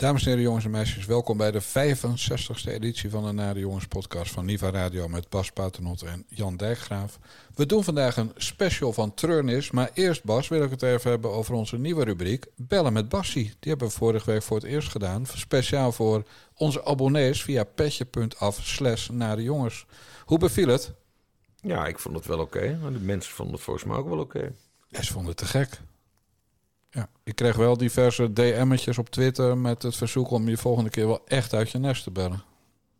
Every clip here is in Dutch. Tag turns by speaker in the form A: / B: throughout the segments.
A: Dames en heren, jongens en meisjes, welkom bij de 65e editie van de Nare Jongens podcast van Niva Radio met Bas Paternotte en Jan Dijkgraaf. We doen vandaag een special van Treurnis, maar eerst Bas wil ik het even hebben over onze nieuwe rubriek Bellen met Bassie. Die hebben we vorige week voor het eerst gedaan, speciaal voor onze abonnees via petje.af slash Nare Jongens. Hoe beviel het?
B: Ja, ik vond het wel oké. de mensen vonden het volgens mij ook wel oké.
A: Ja, ze vonden het te gek. Ja, ik kreeg wel diverse DM'tjes op Twitter met het verzoek om je volgende keer wel echt uit je nest te bellen.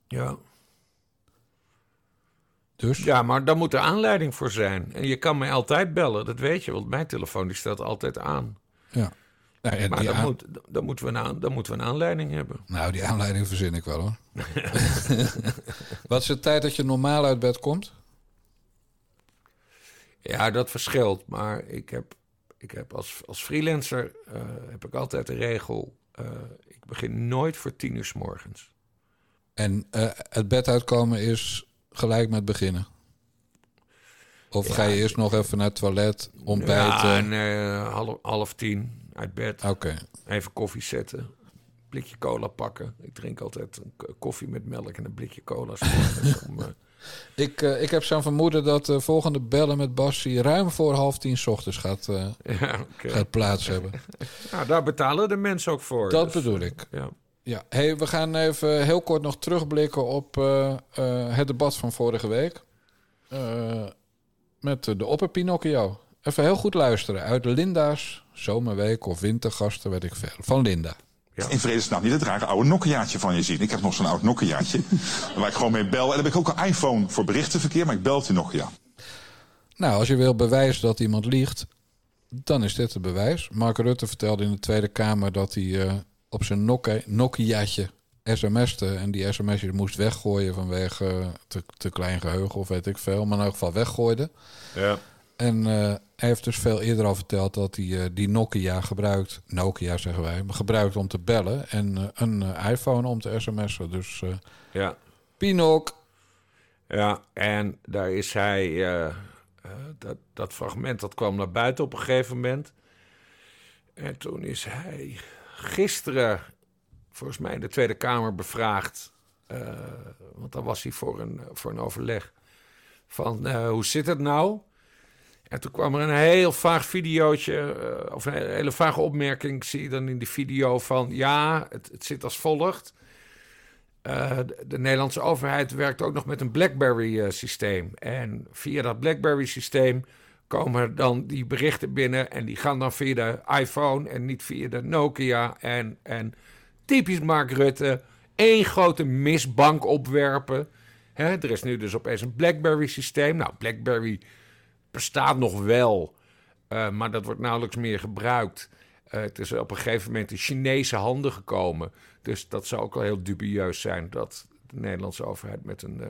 B: Ja.
A: Dus?
B: Ja, maar daar moet er aanleiding voor zijn. En je kan mij altijd bellen, dat weet je, want mijn telefoon die staat altijd aan.
A: Ja. Nou, ja,
B: Maar dan,
A: aan-
B: moet, dan, moeten we een aan, dan moeten we een aanleiding hebben.
A: nou, die aanleiding verzin ik wel hoor. Wat is de tijd dat je normaal uit bed komt?
B: Ja, dat verschilt. Maar ik heb, ik heb als, als freelancer eh, heb ik altijd de regel... eh, ik begin nooit voor tien uur s morgens.
A: En eh, het bed uitkomen is gelijk met beginnen. Of
B: Ja,
A: ga je eerst nog even naar het toilet, ontbijten?
B: Ja, en, eh, half, half tien uit bed.
A: Oké.
B: Even koffie zetten. Blikje cola pakken. Ik drink altijd een koffie met melk en een blikje cola. om,
A: Ik, eh, ik heb zo'n vermoeden dat de volgende bellen met Bassie ruim voor half tien 's ochtends gaat, eh,
B: ja,
A: gaat plaats hebben.
B: Nou, daar betalen de mensen ook voor.
A: Dat
B: dus,
A: bedoel ik.
B: Ja.
A: Ja, hey, we gaan even heel kort nog terugblikken op eh, het debat van vorige week. Met de opper Pinocchio. Even heel goed luisteren. Uit Linda's zomerweek of wintergasten, weet ik veel. Van Linda.
C: In vredesnaam niet het rare oude Nokiaatje van je zien. Ik heb nog zo'n oud Nokiaatje. waar ik gewoon mee bel. En dan heb ik ook een iPhone voor berichtenverkeer, maar ik bel die Nokia.
A: Nou, als je wil bewijzen dat iemand liegt, dan is dit het bewijs. Mark Rutte vertelde in de Tweede Kamer dat hij eh, op zijn Nokia- Nokiaatje sms'te. En die sms'jes moest weggooien vanwege eh, te, te klein geheugen of weet ik veel. Maar in elk geval weggooide.
B: Ja.
A: En eh, hij heeft dus veel eerder al verteld dat hij eh, die Nokia gebruikt, Nokia zeggen wij, maar gebruikt om te bellen en eh, een eh, iPhone om te sms'en. Dus
B: ja.
A: Pinok,
B: Ja, en daar is hij. dat, dat fragment dat kwam naar buiten op een gegeven moment. En toen is hij gisteren, volgens mij in de Tweede Kamer, bevraagd. want dan was hij voor een, voor een overleg. Van hoe zit het nou? En toen kwam er een heel vaag videootje, eh, of een hele vage opmerking, zie je dan in die video van... ja, het, het zit als volgt. Eh, de, de Nederlandse overheid werkt ook nog met een BlackBerry-systeem. en via dat BlackBerry-systeem komen dan die berichten binnen... en die gaan dan via de iPhone en niet via de Nokia. En, en typisch Mark Rutte, één grote misbank opwerpen. Er is nu dus opeens een BlackBerry-systeem. Nou, BlackBerry bestaat nog wel, eh, maar dat wordt nauwelijks meer gebruikt. Eh, het is op een gegeven moment in Chinese handen gekomen. Dus dat zou ook wel heel dubieus zijn dat de Nederlandse overheid met een eh,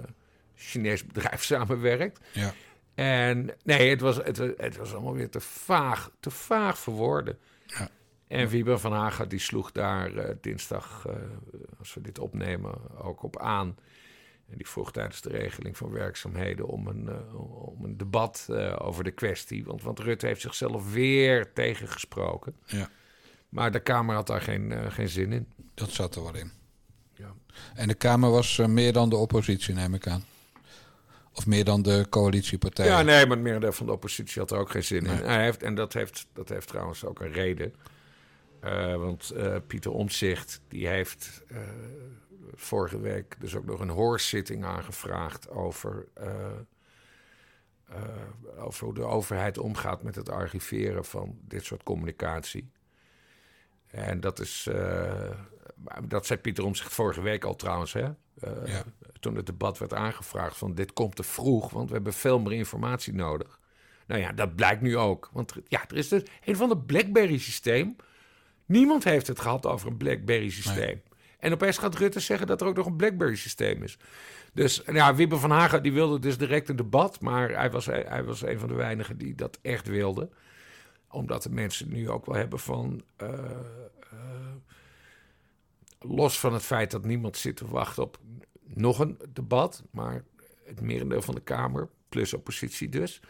B: Chinees bedrijf samenwerkt.
A: ja.
B: En nee, het was, het, het was allemaal weer te vaag, te vaag voor woorden.
A: Ja.
B: En Wieber van Haga die sloeg daar dinsdag, als we dit opnemen, ook op aan. En die vroeg tijdens de regeling van werkzaamheden om een, eh, om een debat eh, over de kwestie. Want, want Rutte heeft zichzelf weer tegengesproken.
A: ja,
B: Maar de Kamer had daar geen, eh, geen zin in.
A: dat zat er wel in.
B: Ja.
A: En de Kamer was meer dan de oppositie, neem ik aan. Of meer dan de coalitiepartijen.
B: Ja, nee, maar het merendeel van de oppositie had er ook geen zin
A: Nee.
B: in. Hij heeft, en dat heeft, dat heeft trouwens ook een reden. Want Pieter Omtzigt, die heeft vorige week dus ook nog een hoorzitting aangevraagd over, eh, eh, over hoe de overheid omgaat met het archiveren van dit soort communicatie. En dat is, eh, dat zei Pieter Omtzigt vorige week al trouwens, hè?
A: Ja.
B: Toen het debat werd aangevraagd van dit komt te vroeg, want we hebben veel meer informatie nodig. Nou ja, dat blijkt nu ook. Want ja, er is dus een van de BlackBerry-systeem. Niemand heeft het gehad over een BlackBerry-systeem. En opeens gaat Rutte zeggen dat er ook nog een BlackBerry-systeem is. Dus ja, Wibbe van Hagen die wilde dus direct een debat. Maar hij was, hij was een van de weinigen die dat echt wilde. Omdat de mensen nu ook wel hebben van... eh, eh, los van het feit dat niemand zit te wachten op nog een debat... maar het merendeel van de Kamer, plus oppositie dus...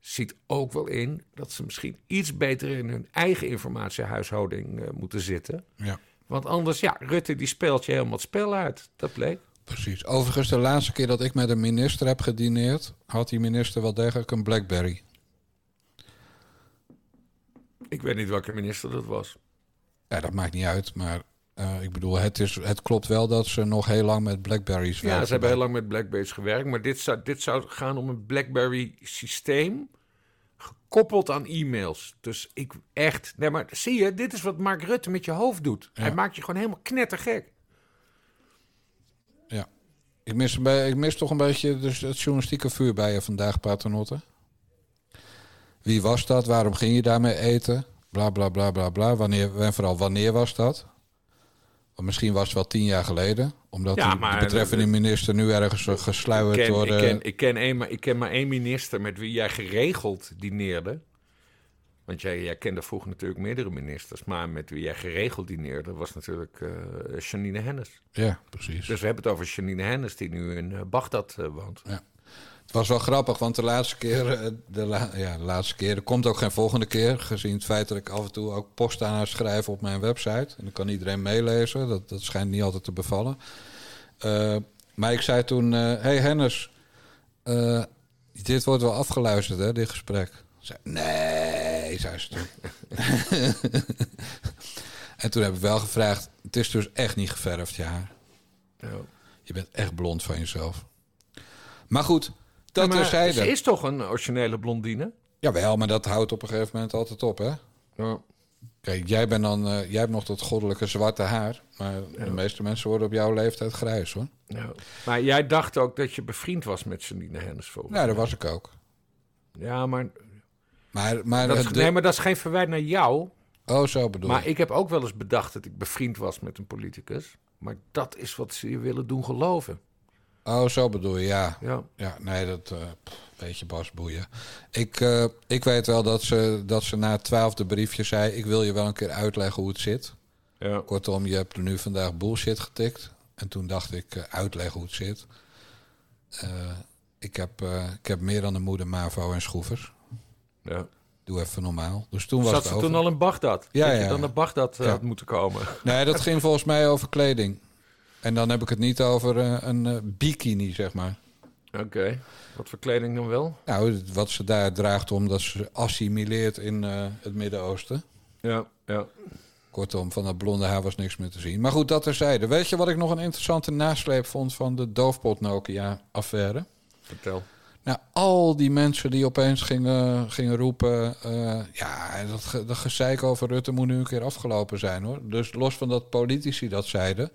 B: ziet ook wel in dat ze misschien iets beter in hun eigen informatiehuishouding eh, moeten zitten.
A: Ja.
B: Want anders, ja, Rutte die speelt je helemaal het spel uit. Dat bleek.
A: Precies. Overigens, de laatste keer dat ik met een minister heb gedineerd, had die minister wel degelijk een Blackberry.
B: Ik weet niet welke minister dat was.
A: Ja, dat maakt niet uit, maar uh, ik bedoel, het, is, het klopt wel dat ze nog heel lang met Blackberries werken.
B: Ja, ze hebben heel lang met Blackberries gewerkt, maar dit zou, dit zou gaan om een Blackberry-systeem gekoppeld aan e-mails. Dus ik echt, nee, maar zie je, dit is wat Mark Rutte met je hoofd doet.
A: Ja.
B: Hij maakt je gewoon helemaal knettergek.
A: Ja. Ik mis, ik mis toch een beetje dus het journalistieke vuur bij je vandaag, Paternotte. Wie was dat? Waarom ging je daarmee eten? Bla bla bla bla bla. Wanneer, en vooral wanneer was dat? Misschien was het wel tien jaar geleden. Omdat
B: Ja,
A: die-
B: maar-
A: de betreffende minister nu ergens
B: Ik
A: gesluierd
B: ken,
A: wordt.
B: ik, ken, ik, ken maar ik ken maar één minister met wie jij geregeld dineerde. Want jij, jij kende vroeger natuurlijk meerdere ministers. Maar met wie jij geregeld dineerde was natuurlijk eh Janine Hennis.
A: Ja, precies.
B: Dus we hebben het over Janine Hennis die nu in eh, Bagdad eh, woont.
A: Het was wel grappig, want de laatste keer, eh, de, la- ja, de laatste keer, er komt ook geen volgende keer, gezien het feit dat ik af en toe ook post aan haar schrijf op mijn website. En dan kan iedereen meelezen, dat, dat schijnt niet altijd te bevallen. Eh, maar ik zei toen, eh hey Hennis, dit wordt wel afgeluisterd hè, dit gesprek. Zei, nee, zei ze toen. en toen heb ik wel gevraagd, het is dus echt niet geverfd je haar.
B: Ja.
A: Je bent echt blond van jezelf. Maar goed, dat
B: Ja, maar. Ze is toch een originele blondine?
A: Jawel, maar dat houdt op een gegeven moment altijd op, hè?
B: Ja.
A: Kijk, jij, bent dan, eh, jij hebt nog dat goddelijke zwarte haar. Maar de meeste mensen worden op jouw leeftijd grijs, hoor.
B: Ja. Maar jij dacht ook dat je bevriend was met Janine Hennis volgens
A: Nou, dat was ik ook.
B: Ja, maar
A: Maar, maar,
B: dat is,
A: de-
B: nee, maar dat is geen verwijt naar jou.
A: Oh, zo bedoel
B: Maar
A: ik
B: heb ook wel eens bedacht dat ik bevriend was met een politicus. Maar dat is wat ze je willen doen geloven.
A: Oh, zo bedoel je, ja.
B: Ja.
A: Ja, nee, dat eh pff, weet je, Bas, boeien. Ik, eh, ik weet wel dat ze, dat ze na het twaalfde briefje zei... ik wil je wel een keer uitleggen hoe het zit.
B: Ja.
A: Kortom, je hebt er nu vandaag bullshit getikt. En toen dacht ik, eh, uitleggen hoe het zit. Ik, heb, ik heb meer dan de moeder Mavo en schroevers.
B: ja.
A: Doe even normaal. Dus toen was
B: Zat
A: het
B: ze
A: over.
B: toen al in Bagdad?
A: Ja,
B: dat je dan naar Bagdad
A: Ja.
B: had moeten komen.
A: Nee, dat ging volgens mij over kleding. En dan heb ik het niet over eh, een eh, bikini, zeg maar.
B: Oké. Wat voor kleding dan wel?
A: Nou, wat ze daar draagt omdat ze assimileert in eh, het Midden-Oosten.
B: Ja, ja.
A: Kortom, van dat blonde haar was niks meer te zien. Maar goed, dat terzijde. Weet je wat ik nog een interessante nasleep vond van de doofpot Nokia-affaire?
B: Vertel.
A: Nou, al die mensen die opeens gingen, gingen roepen... ja, dat, dat gezeik over Rutte moet nu een keer afgelopen zijn, hoor. Dus los van dat politici dat zeiden...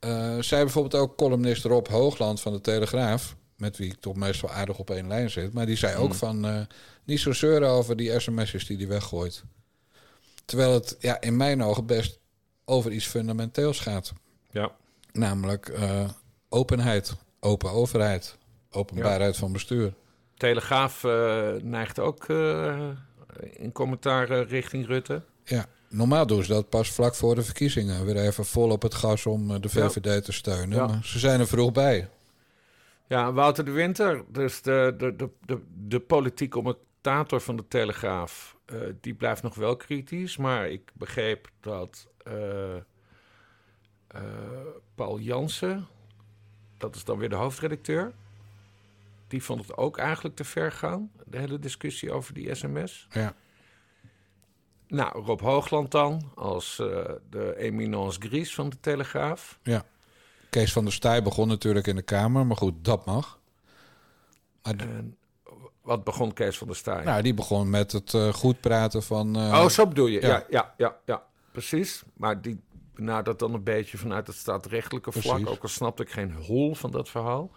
A: eh, zei bijvoorbeeld ook columnist Rob Hoogland van de Telegraaf... met wie ik toch meestal aardig op één lijn zit... maar die zei ook van... eh, niet zo zeuren over die sms'jes die hij weggooit. Terwijl het ja, in mijn ogen best over iets fundamenteels gaat.
B: Ja.
A: Namelijk eh, openheid, open overheid, openbaarheid van bestuur.
B: Telegraaf neigt ook in commentaar richting Rutte.
A: Ja, normaal doen ze dat pas vlak voor de verkiezingen. Weer even vol op het gas om eh, de VVD te steunen.
B: Ja.
A: Maar ze zijn er vroeg bij.
B: Ja, Wouter de Winter, dus de, de, de, de, de politiek commentator van de Telegraaf, eh, die blijft nog wel kritisch. Maar ik begreep dat eh, Paul Jansen, dat is dan weer de hoofdredacteur, die vond het ook eigenlijk te ver gaan, de hele discussie over die sms.
A: Ja.
B: Nou, Rob Hoogland dan, als eh, de eminence grise van de Telegraaf.
A: ja. Kees van der Staaij begon natuurlijk in de Kamer, maar goed, dat mag. Maar
B: En wat begon Kees van der Staaij?
A: nou, die begon met het eh, goed praten van... eh,
B: Oh, zo bedoel je.
A: ja.
B: Ja, ja, ja, ja, precies. Maar die benadert dan een beetje vanuit het staatrechtelijke vlak.
A: Precies.
B: Ook al snapte ik geen hol van dat verhaal.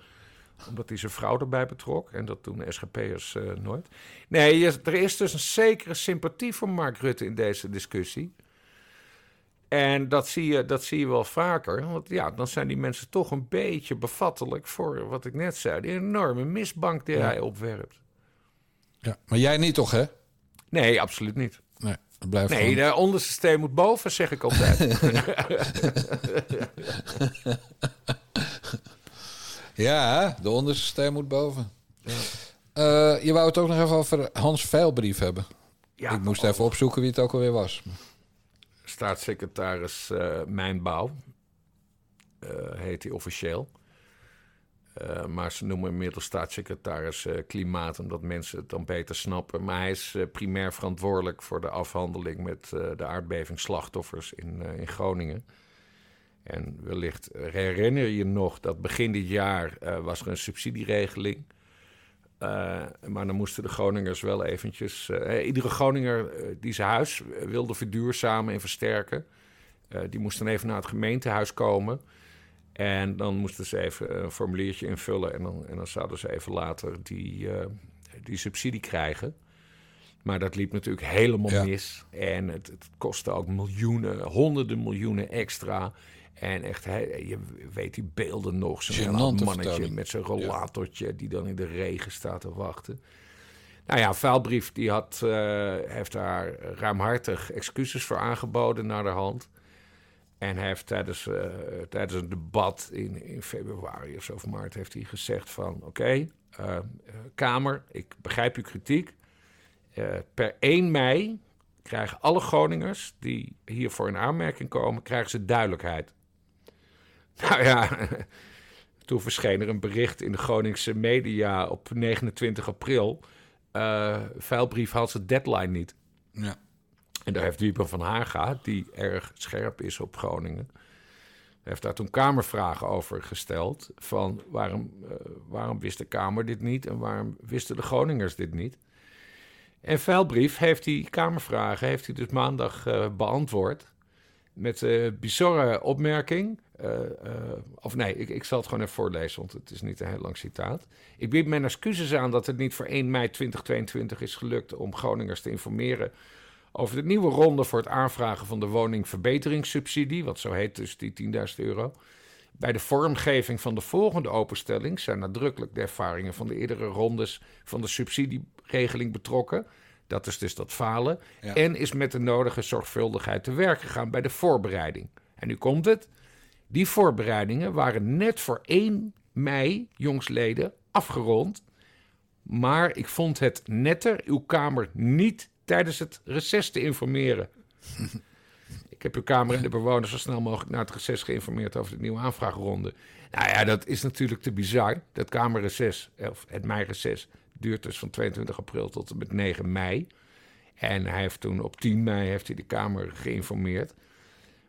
B: Omdat hij zijn vrouw erbij betrok. En dat doen SGP'ers eh nooit. Nee, er is dus een zekere sympathie voor Mark Rutte in deze discussie. En dat zie, je, dat zie je wel vaker. Want ja, dan zijn die mensen toch een beetje bevattelijk voor wat ik net zei. Die enorme misbank die
A: Ja.
B: hij opwerpt.
A: ja. Maar jij niet toch, hè?
B: Nee, absoluut niet.
A: Nee, het blijft
B: Nee,
A: gewoon...
B: de onderste steen moet boven, zeg ik altijd.
A: Ja, de onderste steen moet boven. Eh, je wou het ook nog even over Hans Veilbrief hebben.
B: ja,
A: ik moest even opzoeken wie het ook alweer was.
B: Staat staatssecretaris uh, Mijnbouw. Uh, heet hij officieel. Uh, maar ze noemen hem inmiddels staatssecretaris Klimaat, omdat mensen het dan beter snappen. Maar hij is primair verantwoordelijk voor de afhandeling met de aardbevingsslachtoffers in, in Groningen. En wellicht herinner je nog dat begin dit jaar was er een subsidieregeling uh, maar dan moesten de Groningers wel eventjes... Uh, iedere Groninger die zijn huis wilde verduurzamen en versterken... die moest dan even naar het gemeentehuis komen... En dan moesten ze even een formuliertje invullen... en dan, en dan zouden ze even later die, die subsidie krijgen... Maar dat liep natuurlijk helemaal mis. En het, het, kostte ook miljoenen, honderden miljoenen extra. En echt, je weet die beelden nog. Zo'n mannetje met zijn rollatortje die dan in de regen staat te wachten. Nou ja, Vuilbrief die had, uh, heeft daar ruimhartig excuses voor aangeboden naar de hand. En hij heeft tijdens, uh, tijdens een debat in, in februari of zo of maart heeft hij gezegd van... oké, uh, Kamer, ik begrijp uw kritiek. per 1 mei krijgen alle Groningers die hiervoor in aanmerking komen... krijgen ze duidelijkheid. Nou ja, toen verscheen er een bericht in de Groningse media op 29 april. Uh, vuilbrief had zijn deadline niet.
A: Ja.
B: En daar heeft Wieper van Haga, die erg scherp is op Groningen... heeft daar toen Kamervragen over gesteld. Van waarom, uh, waarom wist de Kamer dit niet en waarom wisten de Groningers dit niet? En Vuilbrief heeft die Kamervragen heeft hij dus maandag uh, beantwoord. Met een bizarre opmerking. Uh, of nee, ik, ik zal het gewoon even voorlezen, want het is niet een heel lang citaat. Ik bied mijn excuses aan dat het niet voor 1 mei 2022 is gelukt om Groningers te informeren over de nieuwe ronde voor het aanvragen van de woningverbeteringssubsidie, wat zo heet dus die 10.000 euro. Bij de vormgeving van de volgende openstelling zijn nadrukkelijk de ervaringen van de eerdere rondes van de subsidieregeling betrokken. Dat is dus dat falen. En is met de nodige zorgvuldigheid te werk gegaan bij de voorbereiding. En nu komt het. Die voorbereidingen waren net voor 1 mei, jongsleden, afgerond. Maar ik vond het netter uw Kamer niet tijdens het reces te informeren. ik heb uw Kamer en de bewoners zo snel mogelijk na het reces geïnformeerd over de nieuwe aanvraagronde. Nou ja, dat is natuurlijk te bizar. Dat Kamerreces, of het meireces, duurt dus van 22 april tot en met 9 mei. En hij heeft toen op 10 mei heeft hij de Kamer geïnformeerd.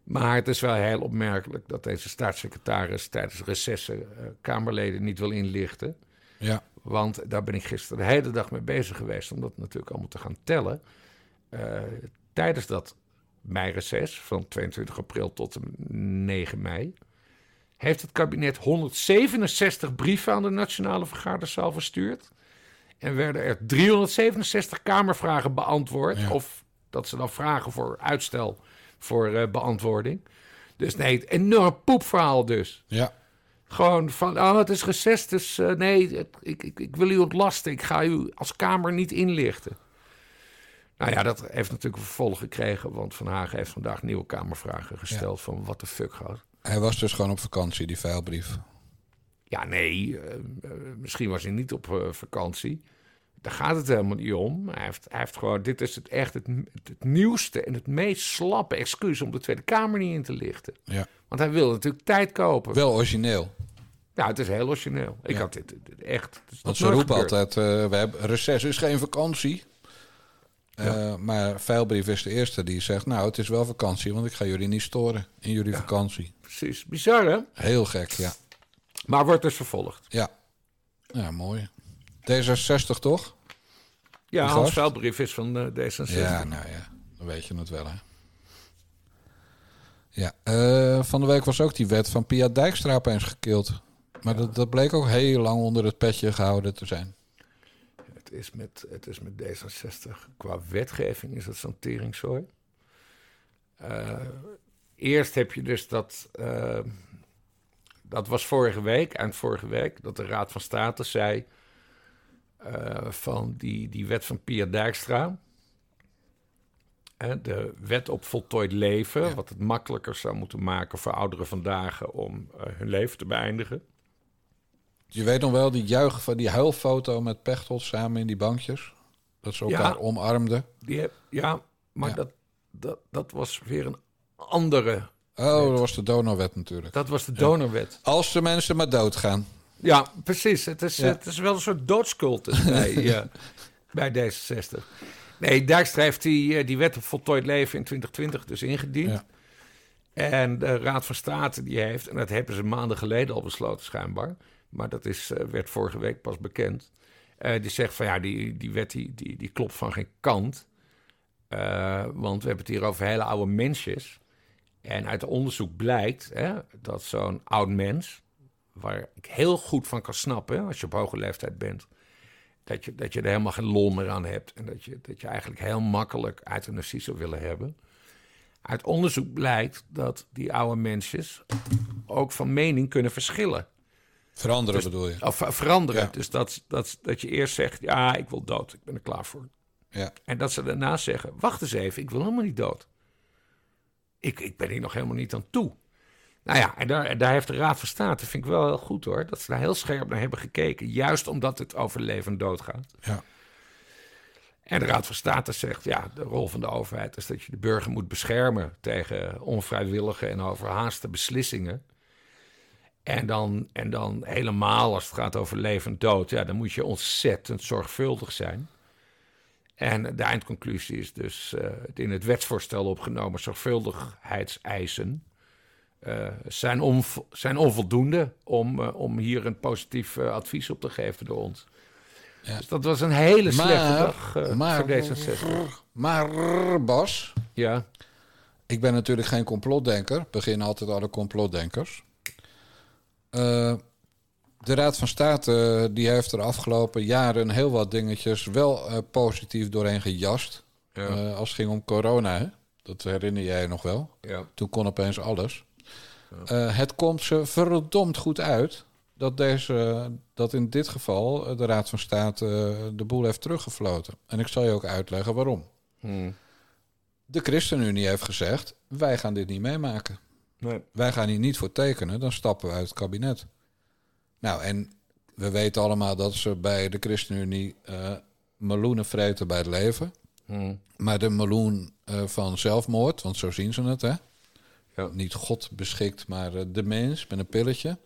B: Maar het is wel heel opmerkelijk dat deze staatssecretaris tijdens recessen uh, Kamerleden niet wil inlichten.
A: Ja.
B: Want daar ben ik gisteren de hele dag mee bezig geweest om dat natuurlijk allemaal te gaan tellen. Uh, tijdens dat meireces van 22 april tot 9 mei heeft het kabinet 167 brieven aan de Nationale Vergaderzaal verstuurd. En werden er 367 Kamervragen beantwoord. Of dat ze dan vragen voor uitstel voor uh, beantwoording. Dus nee, het enorm poepverhaal dus.
A: Ja.
B: Gewoon van, oh, het is recess, dus uh, nee, ik, ik, ik wil u ontlasten. Ik ga u als Kamer niet inlichten. Nou ja, dat heeft natuurlijk vervolg gekregen, want Van Hagen heeft vandaag nieuwe Kamervragen gesteld ja. van wat de fuck gaat.
A: Hij was dus gewoon op vakantie, die vuilbrief.
B: Ja, nee, uh, misschien was hij niet op vakantie. Daar gaat het helemaal niet om. Hij heeft, hij heeft gewoon, dit is het echt het, het, nieuwste en het meest slappe excuus om de Tweede Kamer niet in te lichten.
A: Ja.
B: Want hij wil natuurlijk tijd kopen.
A: Wel origineel.
B: Ja, het is heel origineel. Ik had dit, echt.
A: Want ze roepen altijd: uh, we hebben reces is geen vakantie. Uh, ja. Maar Veilbrief is de eerste die zegt: Nou, het is wel vakantie, want ik ga jullie niet storen in jullie ja, vakantie.
B: Precies. Bizar, hè?
A: Heel gek, ja.
B: Maar wordt dus vervolgd.
A: Ja. Ja, mooi. D66 toch?
B: Ja, Hans Veilbrief is van uh, D66.
A: Ja, nou ja, dan weet je het wel, hè. Ja, uh, van de week was ook die wet van Pia Dijkstra opeens gekild. Maar ja. dat, dat bleek ook heel lang onder het petje gehouden te zijn.
B: Het is met, het is met D66, qua wetgeving is het zo'n teringzooi. Uh, eerst heb je dus dat... Uh, dat was vorige week, eind vorige week, dat de Raad van State zei... Uh, van die, die wet van Pia Dijkstra de wet op voltooid leven, ja. wat het makkelijker zou moeten maken voor ouderen vandaag om uh, hun leven te beëindigen.
A: Je weet nog wel die juich van die huilfoto met Pechtold samen in die bankjes, dat ze elkaar ja, omarmden.
B: Die ja, maar ja. Dat, dat, dat was weer een andere.
A: Oh, dat was de donorwet natuurlijk.
B: Dat was de donorwet.
A: Als de mensen maar doodgaan.
B: Ja, precies. Het is,
A: Ja.
B: het is wel een soort doodscultus bij, eh, bij D66. Nee, Dijkstra heeft die, eh, die wet op voltooid leven in 2020 dus ingediend.
A: Ja.
B: En de Raad van State die heeft, en dat hebben ze maanden geleden al besloten schijnbaar, maar dat is, eh, werd vorige week pas bekend, die zegt van ja, die, die wet die, die, die klopt van geen kant. Want we hebben het hier over hele oude mensjes. En uit onderzoek blijkt hè, dat zo'n oud mens, waar ik heel goed van kan snappen, als je op hoge leeftijd bent, dat je, dat je er helemaal geen lol meer aan hebt. En dat je, dat je eigenlijk heel makkelijk euthanasie zou willen hebben. Uit onderzoek blijkt dat die oude mensjes ook van mening kunnen verschillen.
A: Veranderen bedoel je?
B: Of ver- veranderen.
A: Ja.
B: Dus dat, dat, dat je eerst zegt, ja, ik wil dood. Ik ben er klaar voor.
A: Ja.
B: En dat ze daarna zeggen, wacht eens even, ik wil helemaal niet dood. Ik, ik ben hier nog helemaal niet aan toe. Nou ja, en daar, heeft de Raad van State, vind ik wel heel goed hoor, dat ze daar heel scherp naar hebben gekeken. Juist omdat het over leven en dood gaat.
A: Ja.
B: En de Raad van State zegt, ja, de rol van de overheid is dat je de burger moet beschermen tegen onvrijwillige en overhaaste beslissingen. En dan, en dan helemaal als het gaat over leven en dood, ja, dan moet je ontzettend zorgvuldig zijn. En de eindconclusie is dus eh, het in het wetsvoorstel opgenomen zorgvuldigheidseisen eh, zijn, onv- zijn onvoldoende om, eh, om hier een positief eh, advies op te geven door ons.
A: Ja.
B: Dus dat was een hele slechte
A: Maar-
B: dag
A: maar-
B: voor D66.
A: Maar Bas,
B: Ja,
A: ik ben natuurlijk geen complotdenker. Begin altijd alle complotdenkers. De Raad van State die heeft er afgelopen jaren heel wat dingetjes wel positief doorheen gejast.
B: ja,
A: als het ging om corona, hè? dat herinner jij nog wel.
B: ja.
A: Toen kon opeens alles. Eh, het komt ze verdomd goed uit dat, deze, dat in dit geval eh, de Raad van State eh, de boel heeft teruggefloten. En ik zal je ook uitleggen waarom.
B: Hm.
A: De ChristenUnie heeft gezegd: wij gaan dit niet meemaken.
B: Nee.
A: Wij gaan hier niet voor tekenen, dan stappen we uit het kabinet. Nou, en we weten allemaal dat ze bij de ChristenUnie eh meloenen vreten bij het leven.
B: Hm.
A: Maar de meloen van zelfmoord, want zo zien ze het, hè?
B: Ja.
A: Niet God beschikt, maar eh, de mens met een pilletje.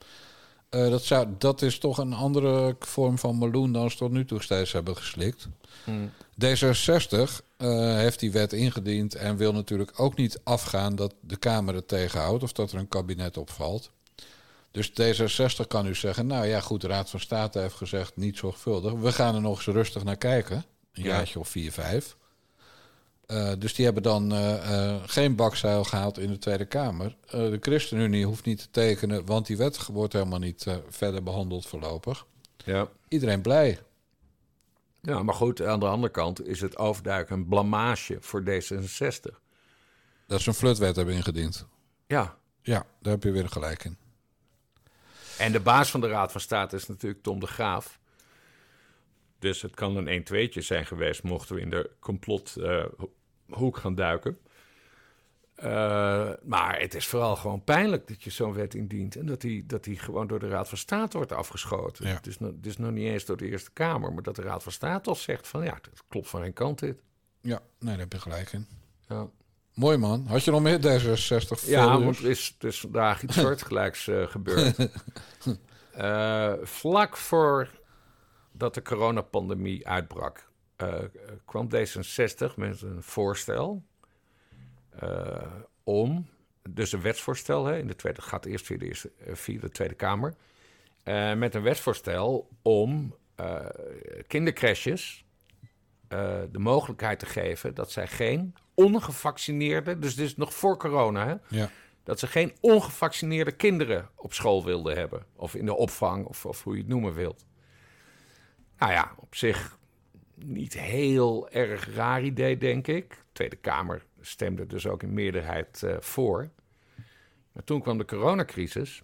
A: Eh, dat, zou, dat is toch een andere vorm van meloen dan ze tot nu toe steeds hebben geslikt.
B: Hm.
A: D66 eh, heeft die wet ingediend en wil natuurlijk ook niet afgaan dat de Kamer het tegenhoudt of dat er een kabinet opvalt. Dus D66 kan nu zeggen, nou ja goed, de Raad van State heeft gezegd niet zorgvuldig. We gaan er nog eens rustig naar kijken, een
B: Ja.
A: jaartje of vier, vijf. Eh, dus die hebben dan eh, eh, geen bakzeil gehaald in de Tweede Kamer. De ChristenUnie hoeft niet te tekenen, want die wet wordt helemaal niet verder behandeld voorlopig.
B: ja.
A: Iedereen blij.
B: Ja, maar goed, aan de andere kant is het overduidelijk een blamage voor D66.
A: Dat ze een flutwet hebben ingediend.
B: Ja,
A: Ja, daar heb je weer gelijk in.
B: en de baas van de Raad van State is natuurlijk Tom de Graaf. Dus het kan een 1-2'tje zijn geweest, mochten we in de complothoek gaan duiken. Eh, maar het is vooral gewoon pijnlijk dat je zo'n wet indient en dat die, dat die gewoon door de Raad van State wordt afgeschoten.
A: Ja.
B: Het, is nog, het is nog niet eens door de Eerste Kamer, maar dat de Raad van State al zegt van ja, het klopt van geen kant dit.
A: Ja, nee, daar heb je gelijk in.
B: Ja.
A: Mooi man. Had je nog meer D66?
B: Ja, want er is, er is vandaag iets soortgelijks eh gebeurd. Eh, vlak voor dat de coronapandemie uitbrak, eh, kwam D66 met een voorstel eh, om, dus een wetsvoorstel, hè, in de tweede, gaat eerst via de, eerste, eh, via de Tweede Kamer, met een wetsvoorstel om kindercrashes de mogelijkheid te geven dat zij geen ongevaccineerde, dus dit is nog voor corona, hè,
A: Ja,
B: dat ze geen ongevaccineerde kinderen op school wilden hebben. Of in de opvang, of, of hoe je het noemen wilt. Nou ja, op zich niet heel erg raar idee, denk ik. De Tweede Kamer stemde dus ook in meerderheid eh, voor. Maar toen kwam de coronacrisis.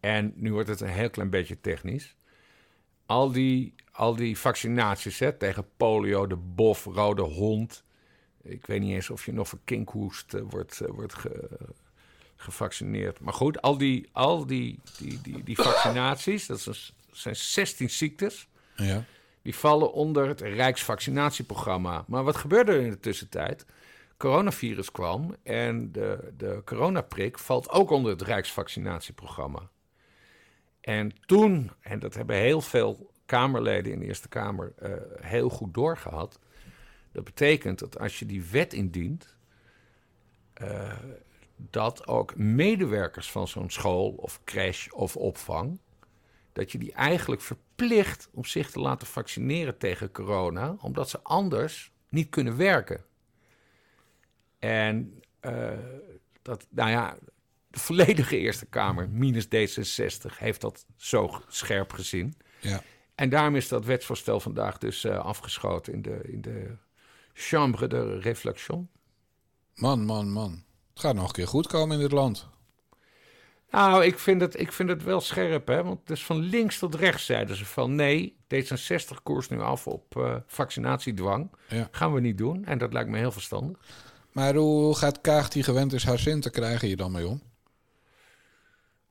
B: En nu wordt het een heel klein beetje technisch. Al die, al die vaccinaties hè, tegen polio, de bof, rode hond. Ik weet niet eens of je nog voor kinkhoest eh, wordt, eh, wordt ge- gevaccineerd. Maar goed, al die, al die, die, die, die vaccinaties, dat zijn 16 ziektes,
A: ja.
B: Die vallen onder het Rijksvaccinatieprogramma. Maar wat gebeurde er in de tussentijd? coronavirus kwam en de, de coronaprik valt ook onder het Rijksvaccinatieprogramma. En toen, en dat hebben heel veel Kamerleden in de Eerste Kamer uh, heel goed doorgehad. Dat betekent dat als je die wet indient, uh, dat ook medewerkers van zo'n school of crash of opvang, dat je die eigenlijk verplicht om zich te laten vaccineren tegen corona, omdat ze anders niet kunnen werken. En uh, dat, nou ja, de volledige Eerste Kamer, minus D66, heeft dat zo scherp gezien.
A: Ja.
B: En daarom is dat wetsvoorstel vandaag dus uh, afgeschoten in de, in de Chambre de Réflexion.
A: Man, man, man. Het gaat nog een keer goed komen in dit land.
B: Nou, ik vind het, ik vind het wel scherp, hè? Want dus van links tot rechts zeiden ze van nee, D66 koers nu af op uh, vaccinatiedwang.
A: Ja.
B: Gaan we niet doen. En dat lijkt me heel verstandig.
A: Maar hoe gaat Kaag, die gewend is haar zin te krijgen, hier dan mee om?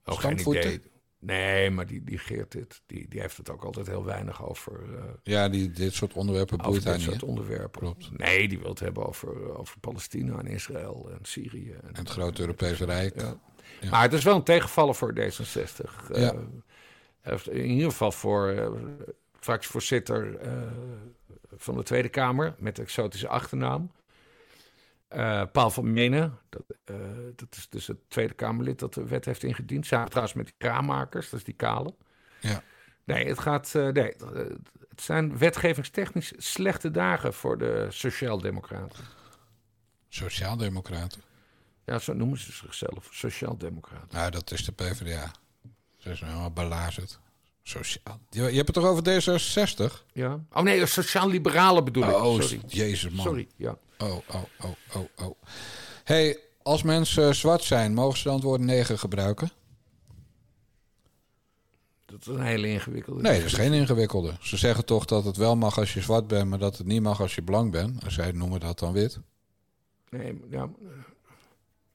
B: Oh, geen idee. Nee, maar die, die Geert dit, die, die heeft het ook altijd heel weinig over... Uh,
A: ja, die, dit soort onderwerpen boeit hij niet.
B: dit soort onderwerpen.
A: Klopt.
B: Nee, die wil het hebben over, over Palestina en Israël en Syrië. En,
A: en het grote Europese Rijk.
B: Ja. Ja. Maar het is wel een tegenvaller voor D66.
A: Ja.
B: Uh, in ieder geval voor uh, fractievoorzitter van de Tweede Kamer... met exotische achternaam. Paul van Menen, dat, dat, is dus het Tweede Kamerlid dat de wet heeft ingediend. Samen trouwens met die kraammakers, dat is die kale.
A: Ja.
B: Nee, het, gaat, nee, het zijn wetgevingstechnisch slechte dagen voor de Sociaaldemocraten.
A: Sociaaldemocraten?
B: Ja, zo noemen ze zichzelf, Sociaaldemocraten.
A: Nou, dat is de PvdA. Ze is helemaal belazerd. Sociaal. Je, je hebt het toch over D66?
B: Ja. Oh nee, sociaal-liberalen bedoel ik.
A: Oh,
B: Sorry.
A: jezus man.
B: Sorry, ja.
A: Oh, oh, oh, oh, oh. hey, als mensen zwart zijn, mogen ze dan het woord neger gebruiken?
B: Dat is een hele ingewikkelde.
A: Nee, dat is geen ingewikkelde. Ze zeggen toch dat het wel mag als je zwart bent, maar dat het niet mag als je blank bent. En zij noemen dat dan wit.
B: Nee, ja.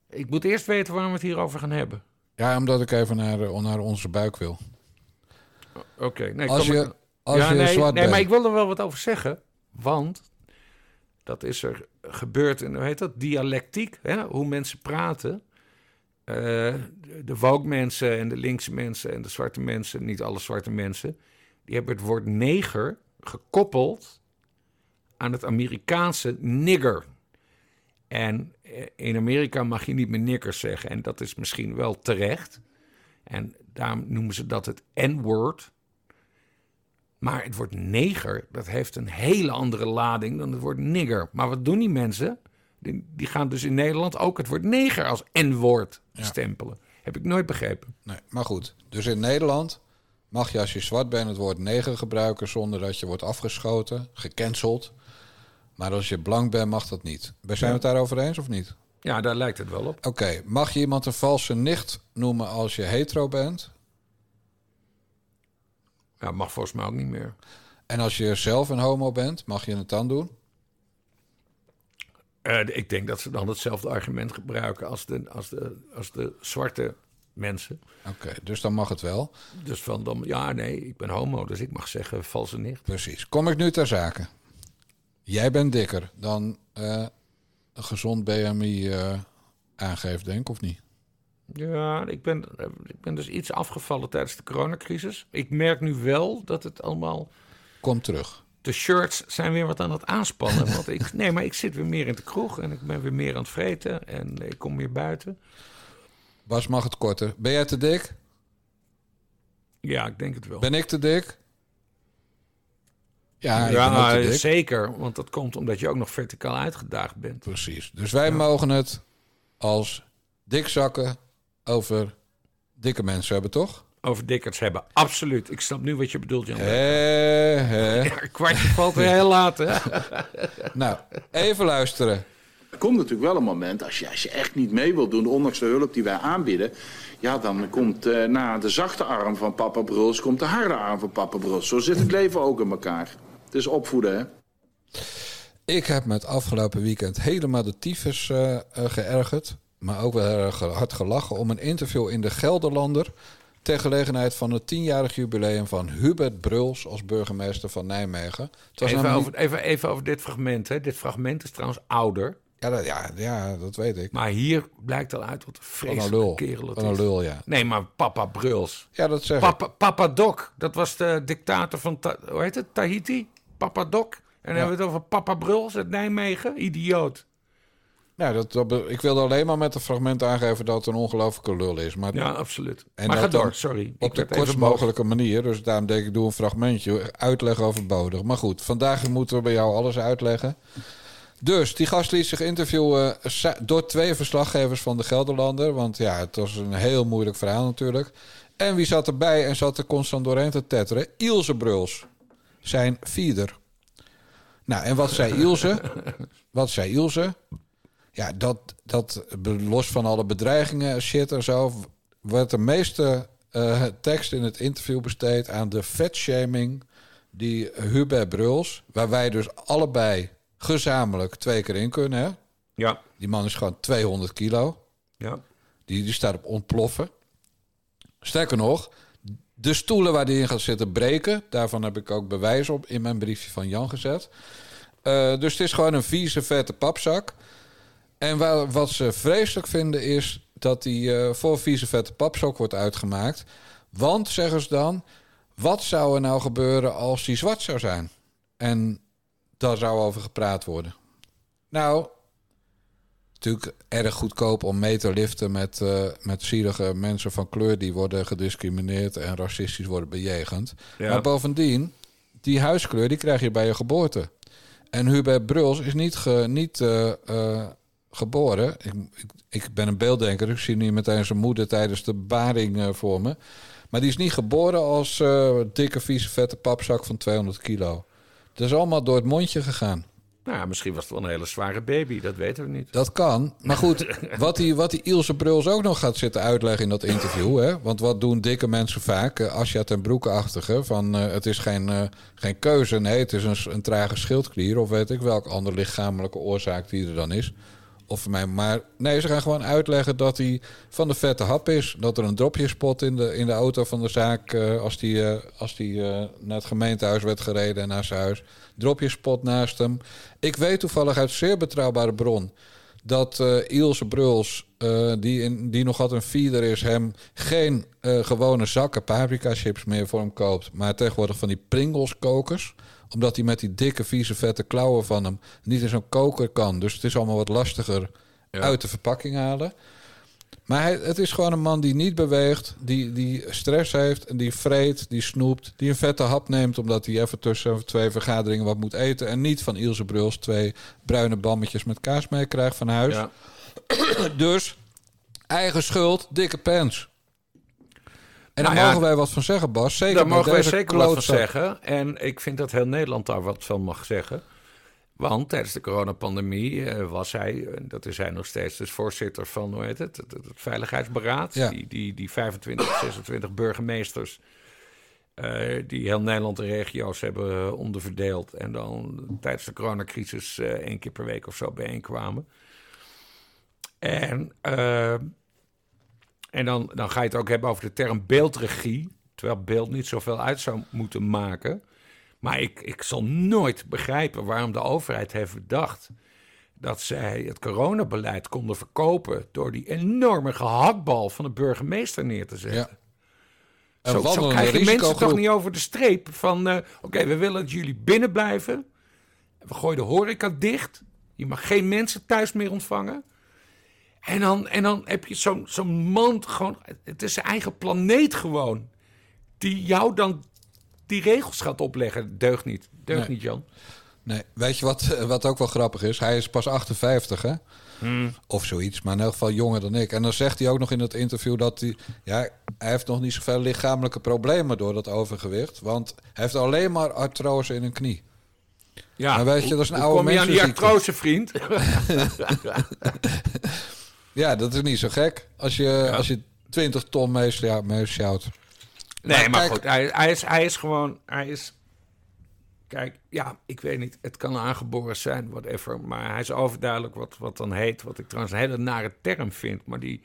B: Ik moet eerst weten waarom we het hierover gaan hebben.
A: Ja, omdat ik even naar, naar onze buik wil.
B: Oké, okay. nee,
A: als je, als
B: ja,
A: je
B: nee,
A: zwart
B: nee,
A: bent.
B: maar ik wil er wel wat over zeggen. Want dat is er gebeurd in, hoe heet dat, dialectiek, hè? hoe mensen praten. Uh, de woke mensen en de linkse mensen en de zwarte mensen, niet alle zwarte mensen, die hebben het woord neger gekoppeld aan het Amerikaanse nigger. En in Amerika mag je niet meer niggers zeggen. En dat is misschien wel terecht. En daarom noemen ze dat het N-word. Maar het woord neger, dat heeft een hele andere lading dan het woord nigger. Maar wat doen die mensen? Die, die gaan dus in Nederland ook het woord neger als N-woord
A: Ja.
B: stempelen. Heb ik nooit begrepen.
A: Nee, maar goed. Dus in Nederland mag je als je zwart bent het woord neger gebruiken zonder dat je wordt afgeschoten, gecanceld. Maar als je blank bent mag dat niet. Zijn we het daarover eens of niet?
B: Ja, daar lijkt het wel op.
A: Oké, mag je iemand een valse nicht noemen als je hetero bent?
B: Ja, mag volgens mij ook niet meer.
A: En als je zelf een homo bent, mag je het dan doen?
B: Uh, ik denk dat ze dan hetzelfde argument gebruiken als de, als de, als de zwarte mensen.
A: Oké, dus dan mag het wel.
B: Dus van dan, ja, nee, ik ben homo, dus ik mag zeggen valse nicht.
A: Precies. Kom ik nu ter zake. Jij bent dikker dan uh, een gezond BMI uh, aangeeft, denk ik, of niet?
B: Ja, ik ben, ik ben dus iets afgevallen tijdens de coronacrisis. Ik merk nu wel dat het allemaal...
A: Komt terug.
B: De shirts zijn weer wat aan het aanspannen. want ik, nee, maar ik zit weer meer in de kroeg en ik ben weer meer aan het vreten en ik kom weer buiten.
A: Bas mag het korter. Ben jij te dik?
B: Ja, ik denk het wel.
A: Ben ik te dik? Ja, dik.
B: zeker. Want dat komt omdat je ook nog verticaal uitgedaagd bent.
A: Precies. Dus wij mogen het als dikzakken over dikke mensen hebben, toch?
B: Over dikkerts hebben, absoluut. Ik snap nu wat je bedoelt, Jan.
A: Hé, hé.
B: Ja, kwartje valt weer heel laat, hè?
A: Nou, even luisteren.
D: Er komt natuurlijk wel een moment, als je, als je echt niet mee wilt doen, ondanks de hulp die wij aanbieden. Ja, dan komt uh, na de zachte arm van papa Bruls, komt de harde arm van papa Bruls. Zo zit het leven ook in elkaar. Het is opvoeden, hè?
A: Ik heb me het afgelopen weekend helemaal de tyfus uh, uh, geërgerd. Maar ook wel heel erg hard gelachen om een interview in de Gelderlander. Ter gelegenheid van het tienjarig jubileum van Hubert Bruls als burgemeester van Nijmegen. Het was
B: Even
A: namelijk-
B: over, even, even over dit fragment. Hè. Dit fragment is trouwens ouder.
A: Ja, dat, ja, ja, dat weet ik.
B: Maar hier blijkt al uit wat een
A: Van een
B: vreselijke
A: lul.
B: kerel het
A: Van een
B: is.
A: lul, ja.
B: Nee, maar papa Bruls.
A: Ja, dat zeg ik.
B: Papa, papa Doc, dat was de dictator van, hoe heet het, Tahiti? Papa Doc. En dan hebben we het over papa Bruls uit Nijmegen. Idioot.
A: Ja, dat, dat ik wilde alleen maar met een fragment aangeven dat het een ongelofelijke lul is. Maar
B: Ja, absoluut.
A: En
B: maar ga door, sorry.
A: op de kortst mogelijke manier. Dus daarom denk ik, doe een fragmentje. Uitleg overbodig. Maar goed, vandaag moeten we bij jou alles uitleggen. Dus, die gast liet zich interviewen sa- door twee verslaggevers van de Gelderlander. Want ja, het was een heel moeilijk verhaal natuurlijk. En wie zat erbij en zat er constant doorheen te tetteren? Ilse Bruls, zijn vieder. Nou, en wat zei Ilse? wat zei Ilse? Ja, dat, dat los van alle bedreigingen, shit en zo, werd de meeste eh, tekst in het interview besteed aan de vetshaming die Hubert Bruls, waar wij dus allebei gezamenlijk twee keer in kunnen. Hè?
B: Ja,
A: Die man is gewoon 200 kilo.
B: ja.
A: Die, die staat op ontploffen. Sterker nog, de stoelen waar die in gaat zitten breken. Daarvan heb ik ook bewijs op in mijn briefje van Jan gezet. Eh, dus het is gewoon een vieze, vette papzak. En wa- wat ze vreselijk vinden is dat die eh, voor vieze, vette papzak wordt uitgemaakt. Want, zeggen ze dan, wat zou er nou gebeuren als die zwart zou zijn? En daar zou over gepraat worden. Nou, natuurlijk erg goedkoop om mee te liften met, eh, met zielige mensen van kleur die worden gediscrimineerd en racistisch worden bejegend.
B: Ja.
A: Maar bovendien, die huiskleur die krijg je bij je geboorte. En Hubert Bruls is niet, ge, niet eh, eh, geboren. Ik, ik, ik ben een beelddenker, ik zie nu meteen zijn moeder tijdens de baring voor me. Maar die is niet geboren als dikke, vieze, vette papzak van 200 kilo. Het is allemaal door het mondje gegaan.
B: Nou ja, misschien was het wel een hele zware baby, dat weten we niet.
A: Dat kan. Maar goed, wat die, wat die Ilse Bruls ook nog gaat zitten uitleggen in dat interview. Hè? Want wat doen dikke mensen vaak? Uh, Asja ten Broeke-achtige. Van uh, het is geen, uh, geen keuze. Nee, het is een, een trage schildklier. Of weet ik welke andere lichamelijke oorzaak die er dan is. Of voor mij. Maar nee, ze gaan gewoon uitleggen dat hij van de vette hap is. Dat er een dropje spot in de, in de auto van de zaak. Uh, als die, uh, als die uh, naar het gemeentehuis werd gereden en naar zijn huis. Dropje spot naast hem. Ik weet toevallig uit zeer betrouwbare bron. Dat Ilse Bruls, die, in, die nog altijd een feeder is, hem geen gewone zakken paprika chips meer voor hem koopt. Maar tegenwoordig van die Pringles kokers omdat hij met die dikke, vieze, vette klauwen van hem niet in zo'n koker kan. Dus het is allemaal wat lastiger ja. uit de verpakking halen. Maar hij, het is gewoon een man die niet beweegt, die, die stress heeft en die vreet, die snoept, die een vette hap neemt omdat hij even tussen twee vergaderingen wat moet eten. En niet van Ilse Bruls twee bruine bammetjes met kaas mee krijgt van huis. Ja. dus eigen schuld, dikke pens. En daar nou ja, mogen wij wat van zeggen, Bas. Zeker
B: daar mogen wij zeker wat van zeggen. En ik vind dat heel Nederland daar wat van mag zeggen. Want tijdens de coronapandemie uh, was hij, dat is hij nog steeds, dus voorzitter van hoe heet het, het, het Veiligheidsberaad. Ja. Die, die, die 25, 26 burgemeesters uh, die heel Nederland en regio's hebben onderverdeeld. En dan tijdens de coronacrisis uh, één keer per week of zo bijeenkwamen. En, en dan, dan ga je het ook hebben over de term beeldregie. Terwijl beeld niet zoveel uit zou moeten maken. Maar ik, ik zal nooit begrijpen waarom de overheid heeft bedacht dat zij het coronabeleid konden verkopen door die enorme gehaktbal van de burgemeester neer te zetten. Ja. Zo, zo krijgen mensen toch niet over de streep van uh, oké, okay, we willen dat jullie binnen blijven. We gooien de horeca dicht. Je mag geen mensen thuis meer ontvangen. En dan, en dan heb je zo'n zo'n man gewoon, het is zijn eigen planeet gewoon. Die jou dan die regels gaat opleggen. Deugt niet. Deugt nee. niet, Jan.
A: Nee, weet je wat, wat ook wel grappig is? Hij is pas 58, hè? Hmm. Of zoiets, maar in elk geval jonger dan ik. En dan zegt hij ook nog in het interview dat hij... Ja, hij heeft nog niet zoveel lichamelijke problemen door dat overgewicht. Want hij heeft alleen maar artrose in een knie.
B: Ja,
A: maar weet je, dat is een oude
B: kom je aan die artrose, vriend?
A: ja, dat is niet zo gek. Als je, ja. als je 20 ton meesjouwt.
B: Nee, maar, maar kijk, goed, hij, hij, is, hij is gewoon, hij is, kijk, ja, ik weet niet, het kan aangeboren zijn, whatever, maar hij is overduidelijk wat, wat dan heet, wat ik trouwens een hele nare term vind, maar die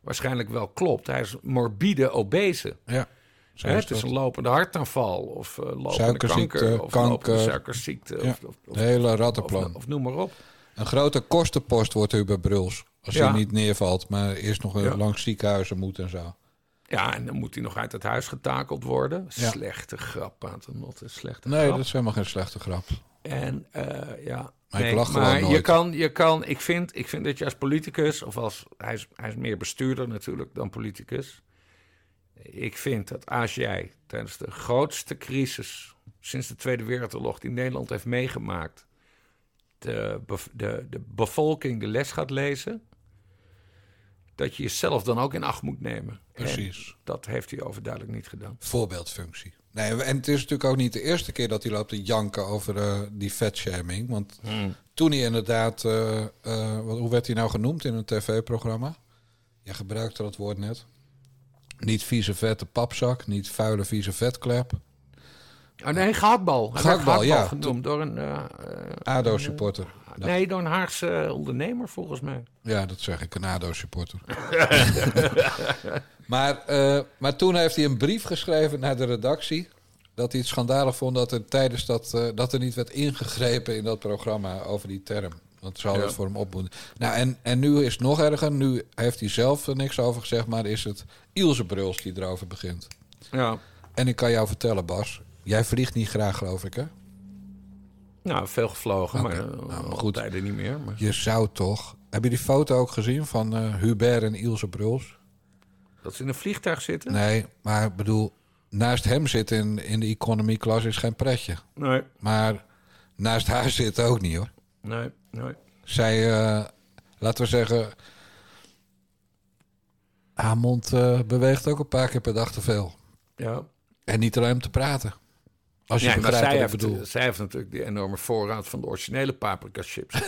B: waarschijnlijk wel klopt. Hij is morbide obese.
A: Ja.
B: Hè, het is een lopende hartaanval of uh, lopende kanker of
A: kanker,
B: lopende suikerziekte.
A: Ja,
B: of, of,
A: de hele rattenplan.
B: Of, of, noem maar op.
A: Een grote kostenpost wordt Hubert Bruls. Als
B: Ja.
A: hij niet neervalt, maar eerst nog
B: Ja.
A: langs ziekenhuizen moet en zo.
B: Ja, en dan moet hij nog uit het huis getakeld worden. Slechte grap, Paternotte. Slechte
A: Nee,
B: grap.
A: dat is helemaal geen slechte grap.
B: En eh, ja.
A: Maar ik
B: nee,
A: lach gewoon
B: maar je kan, je kan, ik vind, ik vind dat je als politicus, of als hij is, hij is meer bestuurder natuurlijk dan politicus. Ik vind dat als jij tijdens de grootste crisis sinds de Tweede Wereldoorlog die Nederland heeft meegemaakt, de, de, de bevolking de les gaat lezen, dat je jezelf dan ook in acht moet nemen.
A: Precies.
B: En dat heeft hij overduidelijk niet gedaan.
A: Voorbeeldfunctie. Nee, en het is natuurlijk ook niet de eerste keer dat hij loopt te janken over eh, die vetshaming. Want toen hij inderdaad, wat, hoe werd hij nou genoemd in een tv-programma? Je gebruikte dat woord net. Niet vieze vette papzak, niet vuile vieze vetklep.
B: Oh nee, gehaktbal.
A: Gehaktbal, ja.
B: genoemd door een... eh, eh. Nee, door een Haagse ondernemer volgens mij.
A: Ja, dat zeg ik, een ADO-supporter. maar, eh, maar toen heeft hij een brief geschreven naar de redactie... dat hij het schandalig vond dat er tijdens dat... eh, dat er niet werd ingegrepen in dat programma over die term. Want ze hadden
B: Ja.
A: het voor hem op moeten... Nou, en, en nu is het nog erger. Nu heeft hij zelf er niks over gezegd... maar is het Ilse Bruls die erover begint.
B: Ja.
A: En ik kan jou vertellen, Bas... jij vliegt niet graag, geloof ik, hè?
B: Nou, veel gevlogen, maar
A: nou,
B: uh,
A: maar
B: goed.
A: goed.
B: tijden niet meer. Maar
A: Je zou toch... Heb je die foto ook gezien van eh, Hubert en Ilse Bruls?
B: dat ze in een vliegtuig zitten?
A: Nee, maar ik bedoel, naast hem zitten in, in de economy class is geen pretje.
B: Nee,
A: Maar naast haar zitten ook niet hoor.
B: nee, nee.
A: Zij, eh, laten we zeggen, haar mond eh, beweegt ook een paar keer per dag te veel.
B: Ja.
A: En niet alleen om te praten. Als je begrijpt
B: zij
A: wat
B: heeft,
A: bedoel.
B: zij heeft natuurlijk die enorme voorraad van de originele paprika chips.